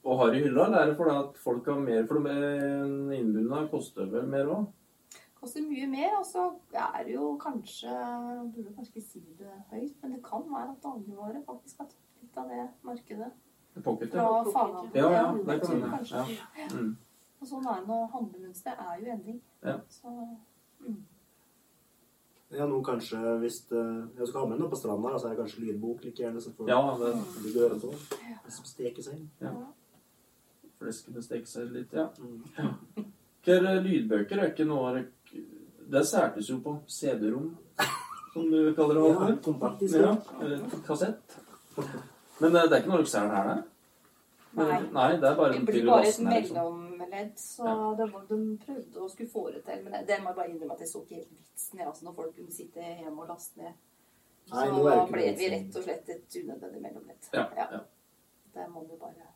å ha det i hylla, eller er det fordi at folk har mer For en innbundet koster vel mer òg? Koster mye mer, og så er det jo kanskje Burde kanskje ikke si det høyt, men det kan være at dagligvare faktisk har tatt litt av det markedet Pocket, fra ja. fagavdelingen. Ja, ja, det kan hende. Ja. Mm. Og sånn er det når handlemønsteret er jo endring. Ja. Så mm. Ja, nå kanskje hvis det, jeg skal ha med noe på stranda, så er det kanskje lydbok like gjerne. Så får Ja, det du gjøre det sånn. Det som steker seg. fleskene steker seg litt, ja. Mm. Hva er det, lydbøker er ikke noe Det særtes jo på CD-rom, som du kaller det. Ja, kompaktisk. Ja, Ja. kassett. Men eh, det er ikke noe dere selger her, nei? Nei. Nei, det er bare Det blir bare et lastene, liksom. Mellomledd, så det var, de prøvde å skulle få det til. Men det, det må jeg bare innrømme at jeg så ikke helt vitsen i. Altså, når folk kunne sitte hjemme og laste ned. Så Nei, ikke ble vi rett og slett et unødvendig mellomledd. Ja, ja. Det må vi bare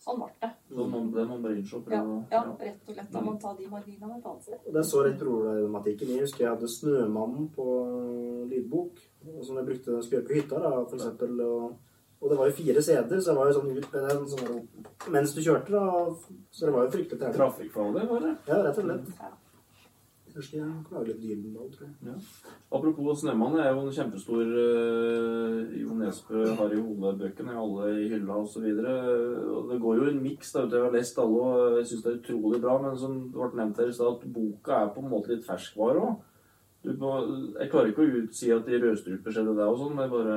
Sånn ble det. Så man, det må man bare innse Ja, ja, ja. rett og slett. Da må man ta de marginene et annet sted. Det er så rett problematikken. Jeg husker jeg hadde Snømannen på lydbok. Som jeg brukte når jeg skulle gjøre på hytta, da, for eksempel. Og, og det var jo fire CD-er, så det var jo sånn ut med den sånn, mens du kjørte, da. Så det var jo fryktelig trevelig. Trafikkfarlig, var det? Ja, rett og slett. Ja. Kanskje jeg klager litt Gyldendal, tror jeg. Apropos Snømann, jeg er jo en kjempestor uh, Jo Nesbø, Harry Hole-bøkene, alle i hylla osv. Det går jo en miks. ute, Jeg har lest alle, og jeg syns det er utrolig bra. Men som det ble nevnt her i stad, at boka er på en måte litt ferskvare òg. Jeg klarer ikke å utsi at de Rødstruper skjedde det og sånn, men bare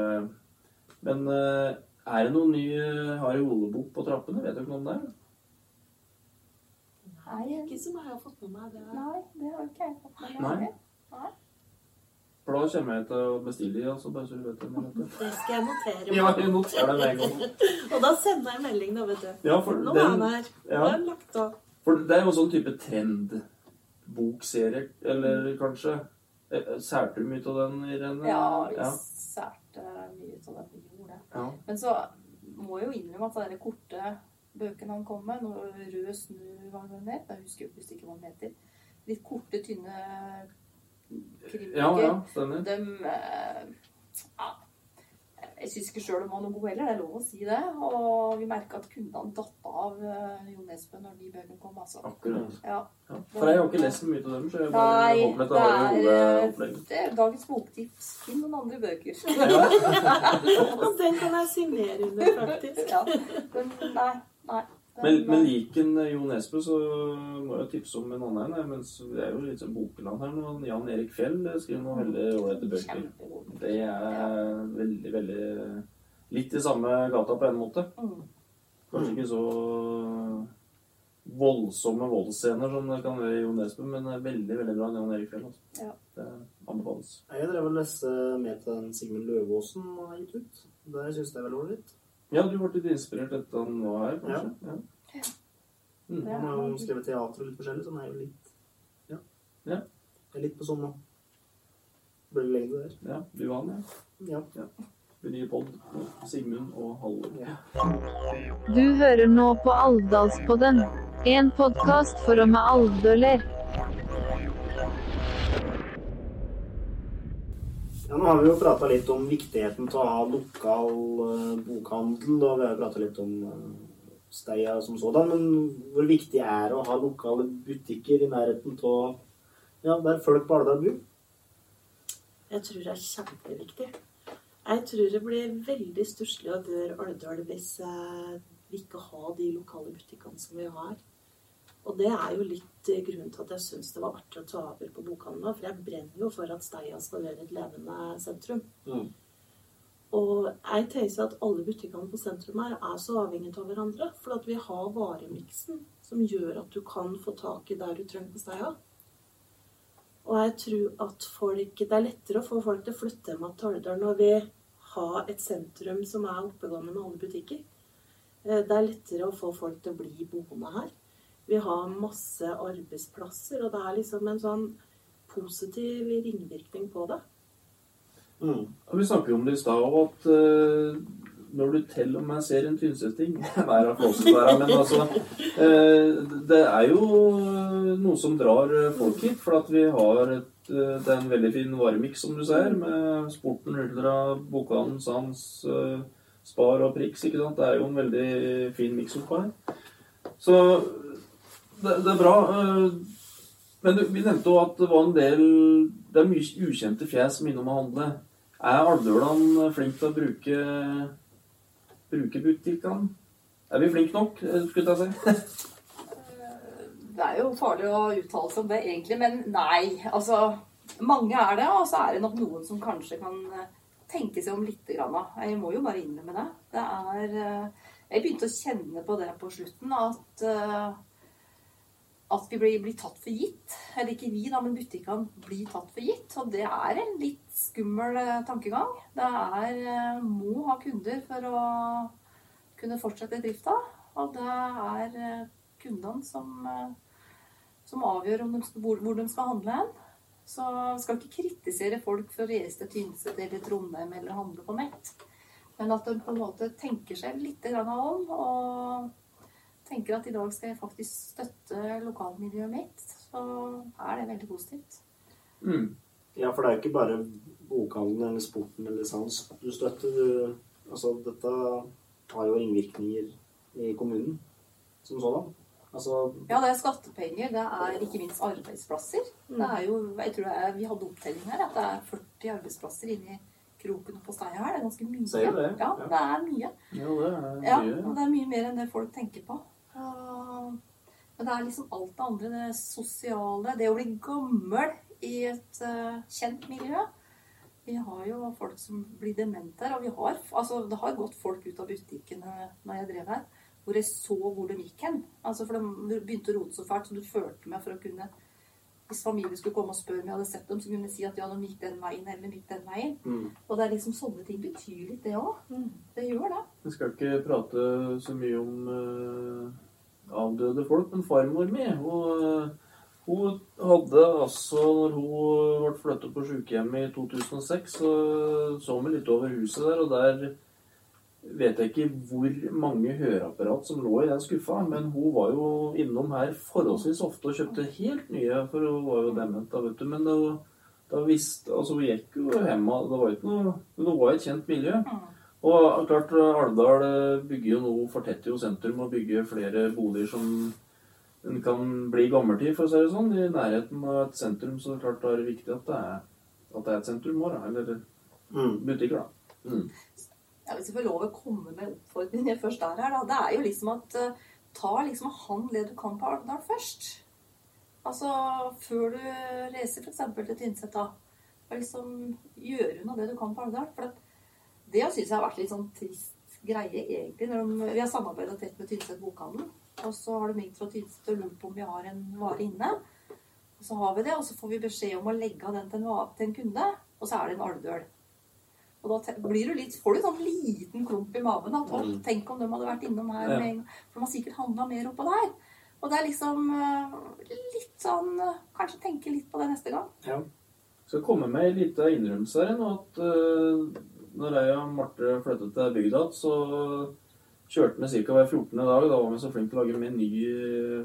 Men eh, er det noen ny eh, Harry Ole-bok på trappene? Vet du ikke noe om det? Nei, Ikke som jeg har fått med meg. Det nei, det har ikke jeg fått med Nei. Nei. For da kommer jeg til å bestille de, altså, bare så du vet det. Det skal jeg notere. Ja, meg. jeg noterer det med en gang. Og da sender jeg melding, da, vet du. Ja, for Nå er den, han her. Nå ja. er han lagt av. For det er jo en sånn type trendbokserie, eller kanskje? Eh, Særte du mye av den, Irene? Ja, vi ja. særte mye av gjorde. Ja. Men så må jeg jo innrømme at de korte bøkene han kom med, når Rød snø var den der, jeg husker jo ikke hva den heter, litt korte, tynne krimbøker. Ja, ja, stemmer. De eh, ja, Jeg syns ikke sjøl de var noe gode heller, det er lov å si det. Og vi merka at kundene datt av eh, Jo Nesbø når de bøkene kom, altså. Akkurat. Ja. Ja. For jeg har ikke lest så mye av dem, så jeg bare Nei, håper at det det har gode er, opplegg. det er dagens boktips. Finn noen andre bøker. Og den kan jeg signere under, faktisk. ja. Men nei, nei. Men, men liken Jo Nesbø, så må jeg tipse om en annen en. Mens det er jo litt sånn bokland her nå. Jan Erik Fjell skriver noen veldig ålreite bøker. Det er veldig, veldig Litt i samme gata på en måte. Mm. Kanskje ikke så voldsomme voldsscener som det kan være i Jo Nesbø, men det er veldig veldig bra Jan Erik Fjell. Altså. Ja. Det anbefales. Jeg drev og leste med til den Sigmund Løvaasen har gitt ut. Det syns jeg er veldig ålreit. Ja, du ble litt inspirert etter han var her, kanskje? Ja. Mm. Han har jo skrevet teater og litt forskjellig, så han er jo litt Ja. Ja. Jeg er litt på sånn nå. Bølgelengde der. ja. Du var han, ja. Ja. Nye pod. Sigmund og Halvor. Ja. Du hører nå på Alvdalspodden, en podkast for og med alvdøler. Ja, nå har vi jo prata litt om viktigheten til å ha lokal eh, bokhandel, og vi har prata litt om uh, Steia som sådan, men hvor viktig er det å ha lokale butikker i nærheten av ja, der folk på Alvdal bor? Jeg tror det er kjempeviktig. Jeg tror det blir veldig stusslig å være Alvdal hvis eh, vi ikke har de lokale butikkene som vi har. Og det er jo litt eh, grunnen til at jeg syns det var artig å ta over på bokhandelen. For jeg brenner jo for at Steia skal være et levende sentrum. Mm. Og jeg tenker at alle butikkene på sentrum her er så avhengige av hverandre. For at vi har varemiksen som gjør at du kan få tak i der du trenger på Steia. Og jeg tror at folk, det er lettere å få folk til å flytte hjem til Alvdal når vi har et sentrum som er oppegående med alle butikker. Eh, Det er lettere å få folk til å bli boende her. Vi har masse arbeidsplasser, og det er liksom en sånn positiv ringvirkning på det. Mm. Og vi snakker jo om det i stad òg, at uh, når du til og med ser en Tynsetting Nei, det er flåsete der, men altså uh, Det er jo noe som drar folk hit, for at vi har et eh, det er en veldig fin varemiks, som du ser, med Sporten, Ultra, Bokhandelen, Sans, Spar og Prix. ikke sant? Det er jo en veldig fin miks oppå her. Så det, det er bra. eh, Men du, vi nevnte jo at det var en del Det er mye ukjente fjes som innom og handler. Er Alvdølan flink til å bruke bruke butikkene? Er vi flinke nok, eh, skulle jeg si? Det er jo farlig å uttale seg om det egentlig, men nei. Altså, mange er det, og så er det nok noen som kanskje kan eh, tenke seg om litt. Grann. Jeg må jo bare innrømme det. Det er eh, Jeg begynte å kjenne på det på slutten, at eh, at vi blir, blir tatt for gitt. Eller ikke vi, da, men butikkene blir tatt for gitt. Og det er en litt skummel eh, tankegang. Det er eh, må ha kunder for å kunne fortsette drifta. Og det er eh, kundene som, som avgjør de hvor, hvor de skal handle hen. Så skal ikke kritisere folk for å reise til Tynset eller Trondheim eller handle på nett. Men at de på en måte tenker seg litt om og tenker at i dag skal jeg faktisk støtte lokalmiljøet mitt, så er det veldig positivt. Mm. Ja, for det er ikke bare bokhandelen eller sporten eller sans du støtter. Du, altså, dette har jo ringvirkninger i kommunen som sådan. Altså, Ja, det er skattepenger, det er ikke minst arbeidsplasser. Det er jo, jeg tror det er, Vi hadde opptelling her, at det er 40 arbeidsplasser inni kroken på steia her. Det er ganske mye. Ser du det? Ja, det er mye. Ja, det er Ja, og det er mye mer enn det folk tenker på. Men det er liksom alt det andre, det sosiale, det å bli gammel i et uh, kjent miljø. Vi har jo folk som blir demente her, og vi har, altså, det har gått folk ut av butikkene når jeg drev her, hvor jeg så hvor de gikk hen. Altså, for de begynte å rote så fælt, så du følte meg for å kunne Hvis familien skulle komme og spørre om jeg hadde sett dem, så kunne de si at ja, de gikk den veien eller gikk den veien. mm. Og det er liksom sånne ting betyr litt, det òg. Det gjør det. Vi skal ikke prate så mye om eh, avdøde folk, men farmor mi hun, hun hadde altså Når hun ble flyttet på sykehjemmet i 2006, så så vi litt over huset der, og der vet jeg ikke hvor mange høreapparat som lå i den skuffa, men hun var jo innom her forholdsvis ofte og kjøpte helt nye, for hun var jo dement da, vet du. Men det, Da visste, altså hun gikk jo hjemme, Det var ikke noe Men det var et kjent miljø. Og klart, Alvdal eh, bygger jo nå, fortetter jo sentrum og bygger flere boliger som en kan bli gammelt i, for å si det sånn. I nærheten av et sentrum så klart da er det viktig at det er, at det er et sentrum òg, eller Mm. butikker, da. Mm. Ja, hvis jeg får lov å komme med oppfordringen jeg først er her, da. Det er jo liksom at eh, ta liksom han det du kan på Alvdal først. Altså før du reiser f.eks. til Tynset, da. Liksom gjøre unna det du kan på Alvdal. For at det syns jeg har vært litt sånn trist greie, egentlig. Når de, vi har samarbeida tett med Tynset bokhandel. Og så har de ringt fra Tynset og lurt på om vi har en vare inne. Og så har vi det, og så får vi beskjed om å legge av den til en, til en kunde. Og så er det en alvdøl. Og da blir du litt, får du en sånn liten klump i maven. At, Mm. tenk om de hadde vært innom her Ja. med. For de har sikkert handla mer oppå der. Og det er liksom eh, litt sånn eh, Kanskje tenke litt på det neste gang. Ja. skal komme med en liten innrømmelse her nå at uh, når jeg og Marte flyttet til bygda så kjørte vi ca. hver 14. dag. Da var vi så flinke til å lage meny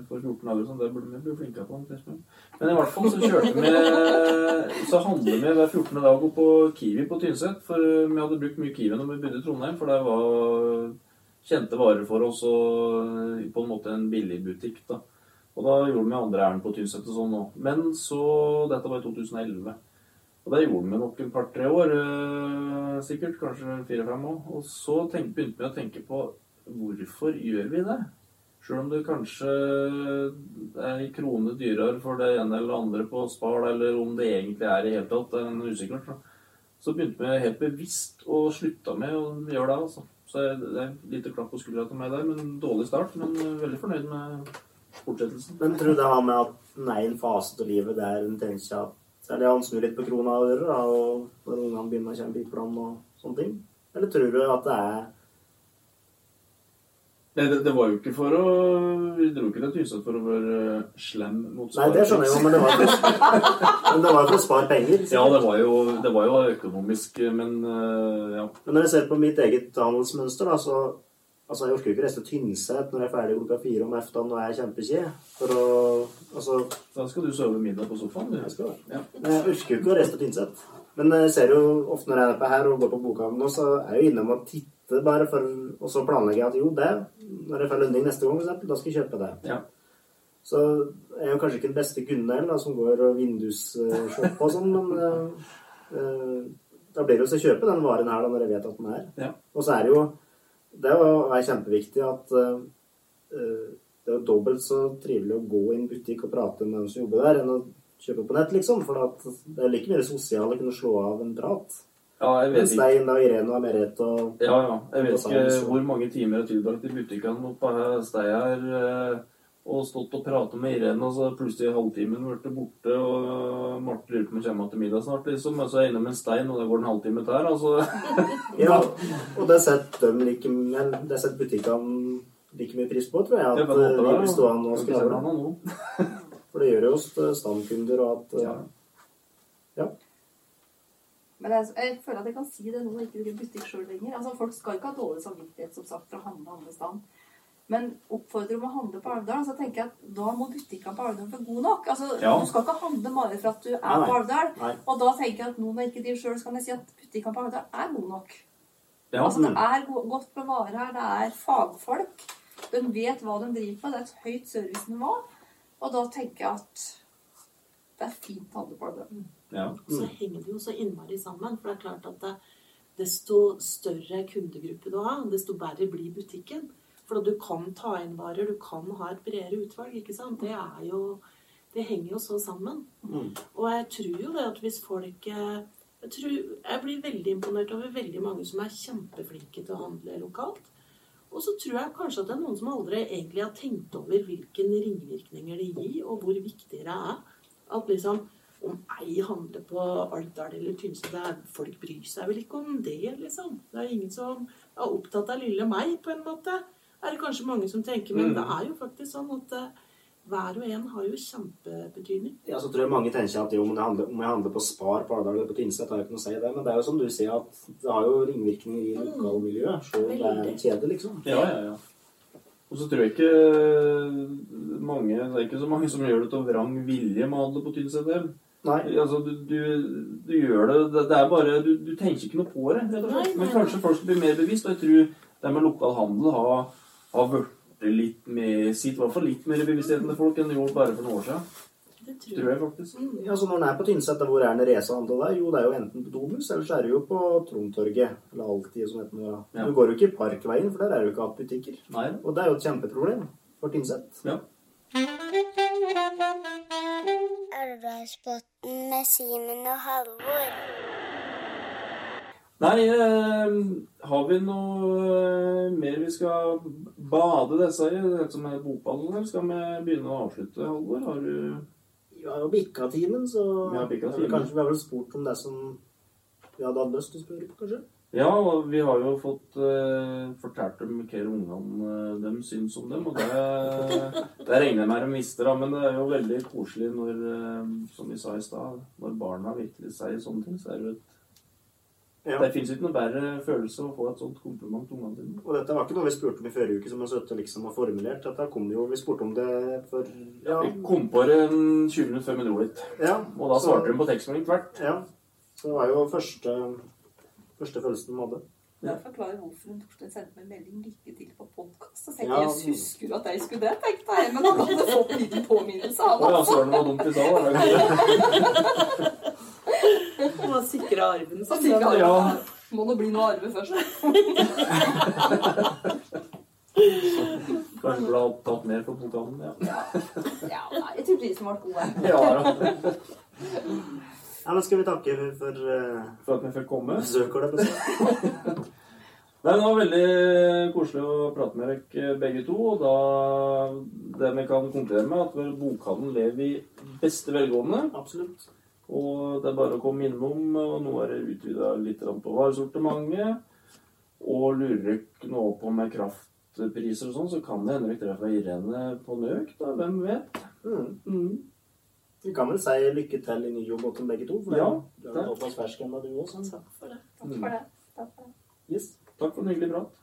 for 14 dager. så Det burde vi bli flinkere på. Men i hvert fall så kjørte vi Så handlet vi hver 14. dag opp på Kiwi på Tynset. For vi hadde brukt mye Kiwi når vi bodde i Trondheim, for det var kjente varer for oss og på en måte en billigbutikk. da. Og da gjorde vi andre ærend på Tynset og sånn òg. Men så Dette var i 2011. Og det gjorde vi nok et par-tre år, eh, sikkert. Kanskje fire-fem òg. Og så tenk, begynte vi å tenke på hvorfor gjør vi det? Sjøl om det kanskje er en krone dyrere for det ene eller andre på Spar, eller om det egentlig er i hele tatt, det er en usikkert. Så begynte vi helt bevisst å slutte med å gjøre det. altså. Så det er et lite klapp på skuldra til meg der, men dårlig start. Men veldig fornøyd med fortsettelsen. Men tror du det har med at den er i en fase av livet der en tenker at er det han snur litt på krona og ører, da, og når ungene begynner å kjenne i plan og sånne ting? Eller tror du at det er Nei, det, det var jo ikke for å Vi dro ikke til Tynset for å være slem mot Nei, det skjønner jeg jo, men det var var for å spare penger. Ja, det var jo, det var jo økonomisk, men øh, ja. Men når jeg ser på mitt eget handelsmønster, da, så Altså, jeg orker ikke reise til Tynset når jeg er ferdig klokka fire om eftan og jeg er kjempekje. For å Altså Da skal du sove middag på sofaen. Du. Jeg skal det. Ja. Men jeg orker jo ikke å reise til Tynset. Men jeg ser jo ofte når jeg er på her og går på bokhandelen så er jeg jo innom og titter bare for Og så planlegger jeg at jo, det Når jeg får lønning neste gang, eksempel, da skal jeg kjøpe det. Ja. Så jeg er jo kanskje ikke den beste Gunnhild, som går og vindusshopper og sånn, men uh, uh, da blir det jo så kjøpe den varen her da, når jeg vet at den er. Ja. Og så er det jo Det er kjempeviktig at eh, det er jo dobbelt så trivelig å gå i en butikk og prate med dem som jobber der, enn å kjøpe på nett, liksom. For at det er like mye sosialt å kunne slå av en prat. ja, jeg vet Mens. Stein og Irene og Merete og Ja, ja. Jeg vet ikke hvor mange timer jeg har tilbrakt i butikkene her steg her øh, og stått og pratet med Irene, og så plutselig halvtimen ble borte, og Marte lurer på om hun kommer til middag snart, liksom. Og så er jeg innom en stein, og det går en halvtime til her, altså. Ja, og det setter de like det setter butikkene like mye pris på, tror jeg. At Jeg vi blir stående og skravle. For det gjør jo oss til standkunder, og at Ja. ja. Men jeg, jeg føler at jeg kan si det nå, ikke driver butikk sjøl lenger. Altså, Folk skal ikke ha dårlig samvittighet som sagt, for å handle andre sted. Men oppfordrer om å handle på Alvdal, så tenker jeg at da må butikkene på Alvdal være gode nok. Altså, Ja. Du skal ikke handle bare for at du er Nei, nei. på Alvdal. Og da tenker jeg at nå når ikke de sjøl, så kan jeg si at butikkene på Alvdal er gode nok. Ja, Altså, det er godt med varer her. Det er fagfolk. De vet hva de driver på. Det er et høyt servicenivå. Og da tenker jeg at det er fint å handle på Alvdal. ja. Så henger det jo så innmari sammen. For det er klart at det, desto større kundegruppe du har, desto bedre blir butikken. For du kan ta inn varer, du kan ha et bredere utvalg. ikke sant? Det er jo Det henger jo så sammen. Mm. Og jeg tror jo det at hvis folk jeg, tror, jeg blir veldig imponert over veldig mange som er kjempeflinke til å handle lokalt. Og så tror jeg kanskje at det er noen som aldri egentlig har tenkt over hvilke ringvirkninger det gir, og hvor viktig det er. At liksom om ei handler på Alvdal eller Tynset Folk bryr seg vel ikke om det, liksom. Det er ingen som er opptatt av lille meg, på en måte. Er det kanskje mange som tenker, men Mm. det er jo faktisk sånn at eh, hver og en har jo kjempebetydning. Ja, så tror jeg mange tenker at jo, om jeg handler, om jeg handler på Spar på Alvdal eller på Tynset, har jeg ikke noe å si det. Men det er jo som du sier, at det har jo ringvirkninger i lokalmiljøet. Selv om det er en kjede, liksom. Ja, ja, ja. Og så tror jeg ikke mange Det er ikke så mange som gjør det til vrang vilje med å handle på Tynset. heller. Nei. Altså, du, du, du gjør det det, det er bare du, du tenker ikke noe på det, rett og slett. Nei, Men kanskje folk skal bli mer bevisst. Og jeg tror det med lokal handel har, har blitt litt mer Sitt i hvert fall litt mer i bevisstheten til folk enn det gjorde bare for noen år siden. Det tror Tror jeg faktisk. Ja, så når den er på Tynset, hvor er den Reza der? Jo, det er jo enten på Domus, eller så er det jo på Trondtorget. Eller Alltid, som heter noe. Ja. Du går jo ikke i Parkveien, for der er det jo ikke hatt butikker. Nei. Og det er jo et kjempeproblem for Tynset. Ja. Alvdalsbotn med Simen og Halvor. Nei, eh, har vi noe eh, mer vi skal bade disse i? Det som er bokballen, eller skal vi begynne å avslutte, Halvor? Har du Vi har jo bikka timen, så Vi har bikka timen. kanskje vi har vel spurt om det som vi hadde hatt lyst til å spørre på, kanskje? Ja, og vi har jo fått eh, fortalt dem hva ungene eh, dem syns om dem, og det, det regner jeg med de visste, da, men det er jo veldig koselig når, eh, som vi sa i stad, når barna virkelig sier sånne ting, så er det jo et Ja. Det fins ikke noe bedre følelse å få et sånt kompliment til ungene sine. Og dette var ikke noe vi spurte om i forrige uke, som vi søtte liksom har formulert. Dette kom jo, Vi spurte om det for Ja. Vi kom på det en 20 minutter før vi dro dit, ja og da så- svarte de på tekstmelding tvert. Ja. Så det var jo første, første følelsen de hadde. Jeg forklarer hvorfor hun Torstein sendte meg en melding 'lykke til på podkast'. Så tenkte Ja. jeg, jeg husker du at jeg skulle det, tenkte jeg. Men han hadde fått en liten påminnelse, Han han ja, søren, det var dumt i dag. var? Han har sikra arven Så sin. sier han, Ja. Må nå bli noe arve først. Kanskje burde ha tatt mer for pokalen. Ja. Ja, nei, jeg tror de som ble gode. ja, ja. Ja, men Skal vi takke for uh, For at vi fikk komme. besøk? det? Nei, Det var veldig koselig å prate med dere begge to. Og da det vi kan konkludere med, at bokhandelen lever i beste velgående. Absolutt. Og det er bare å komme innom. Og nå er det utvida litt på varesortimentet. Og lurer dere nå på med kraftpriser og sånn, så kan det hende dere treffer Irene på Nøk. da, Hvem vet? Mm. Mm. Vi kan vel si lykke til i ny jobb til begge to. For Ja, det, er såpass fersk ennå, du òg. Takk for det. Takk for det. Takk for det. Yes. Takk for en hyggelig prat.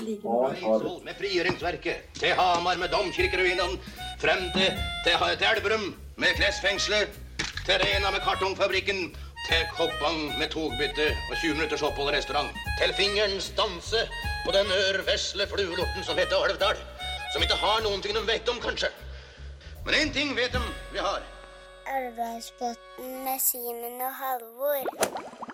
Eidsvoll med frigjøringsverket, til Hamar med domkirkeruinene, frem til, til, til Elverum med klesfengselet, til Rena med kartongfabrikken, til Koppang med togbytte og 20 minutters opphold i restaurant, til fingerens danse på den ørvesle fluelorten som heter Alvdal, som ikke har noen ting de vet om, kanskje. Men én ting vet de vi har. Alvdalsbotn med Simen og Halvor.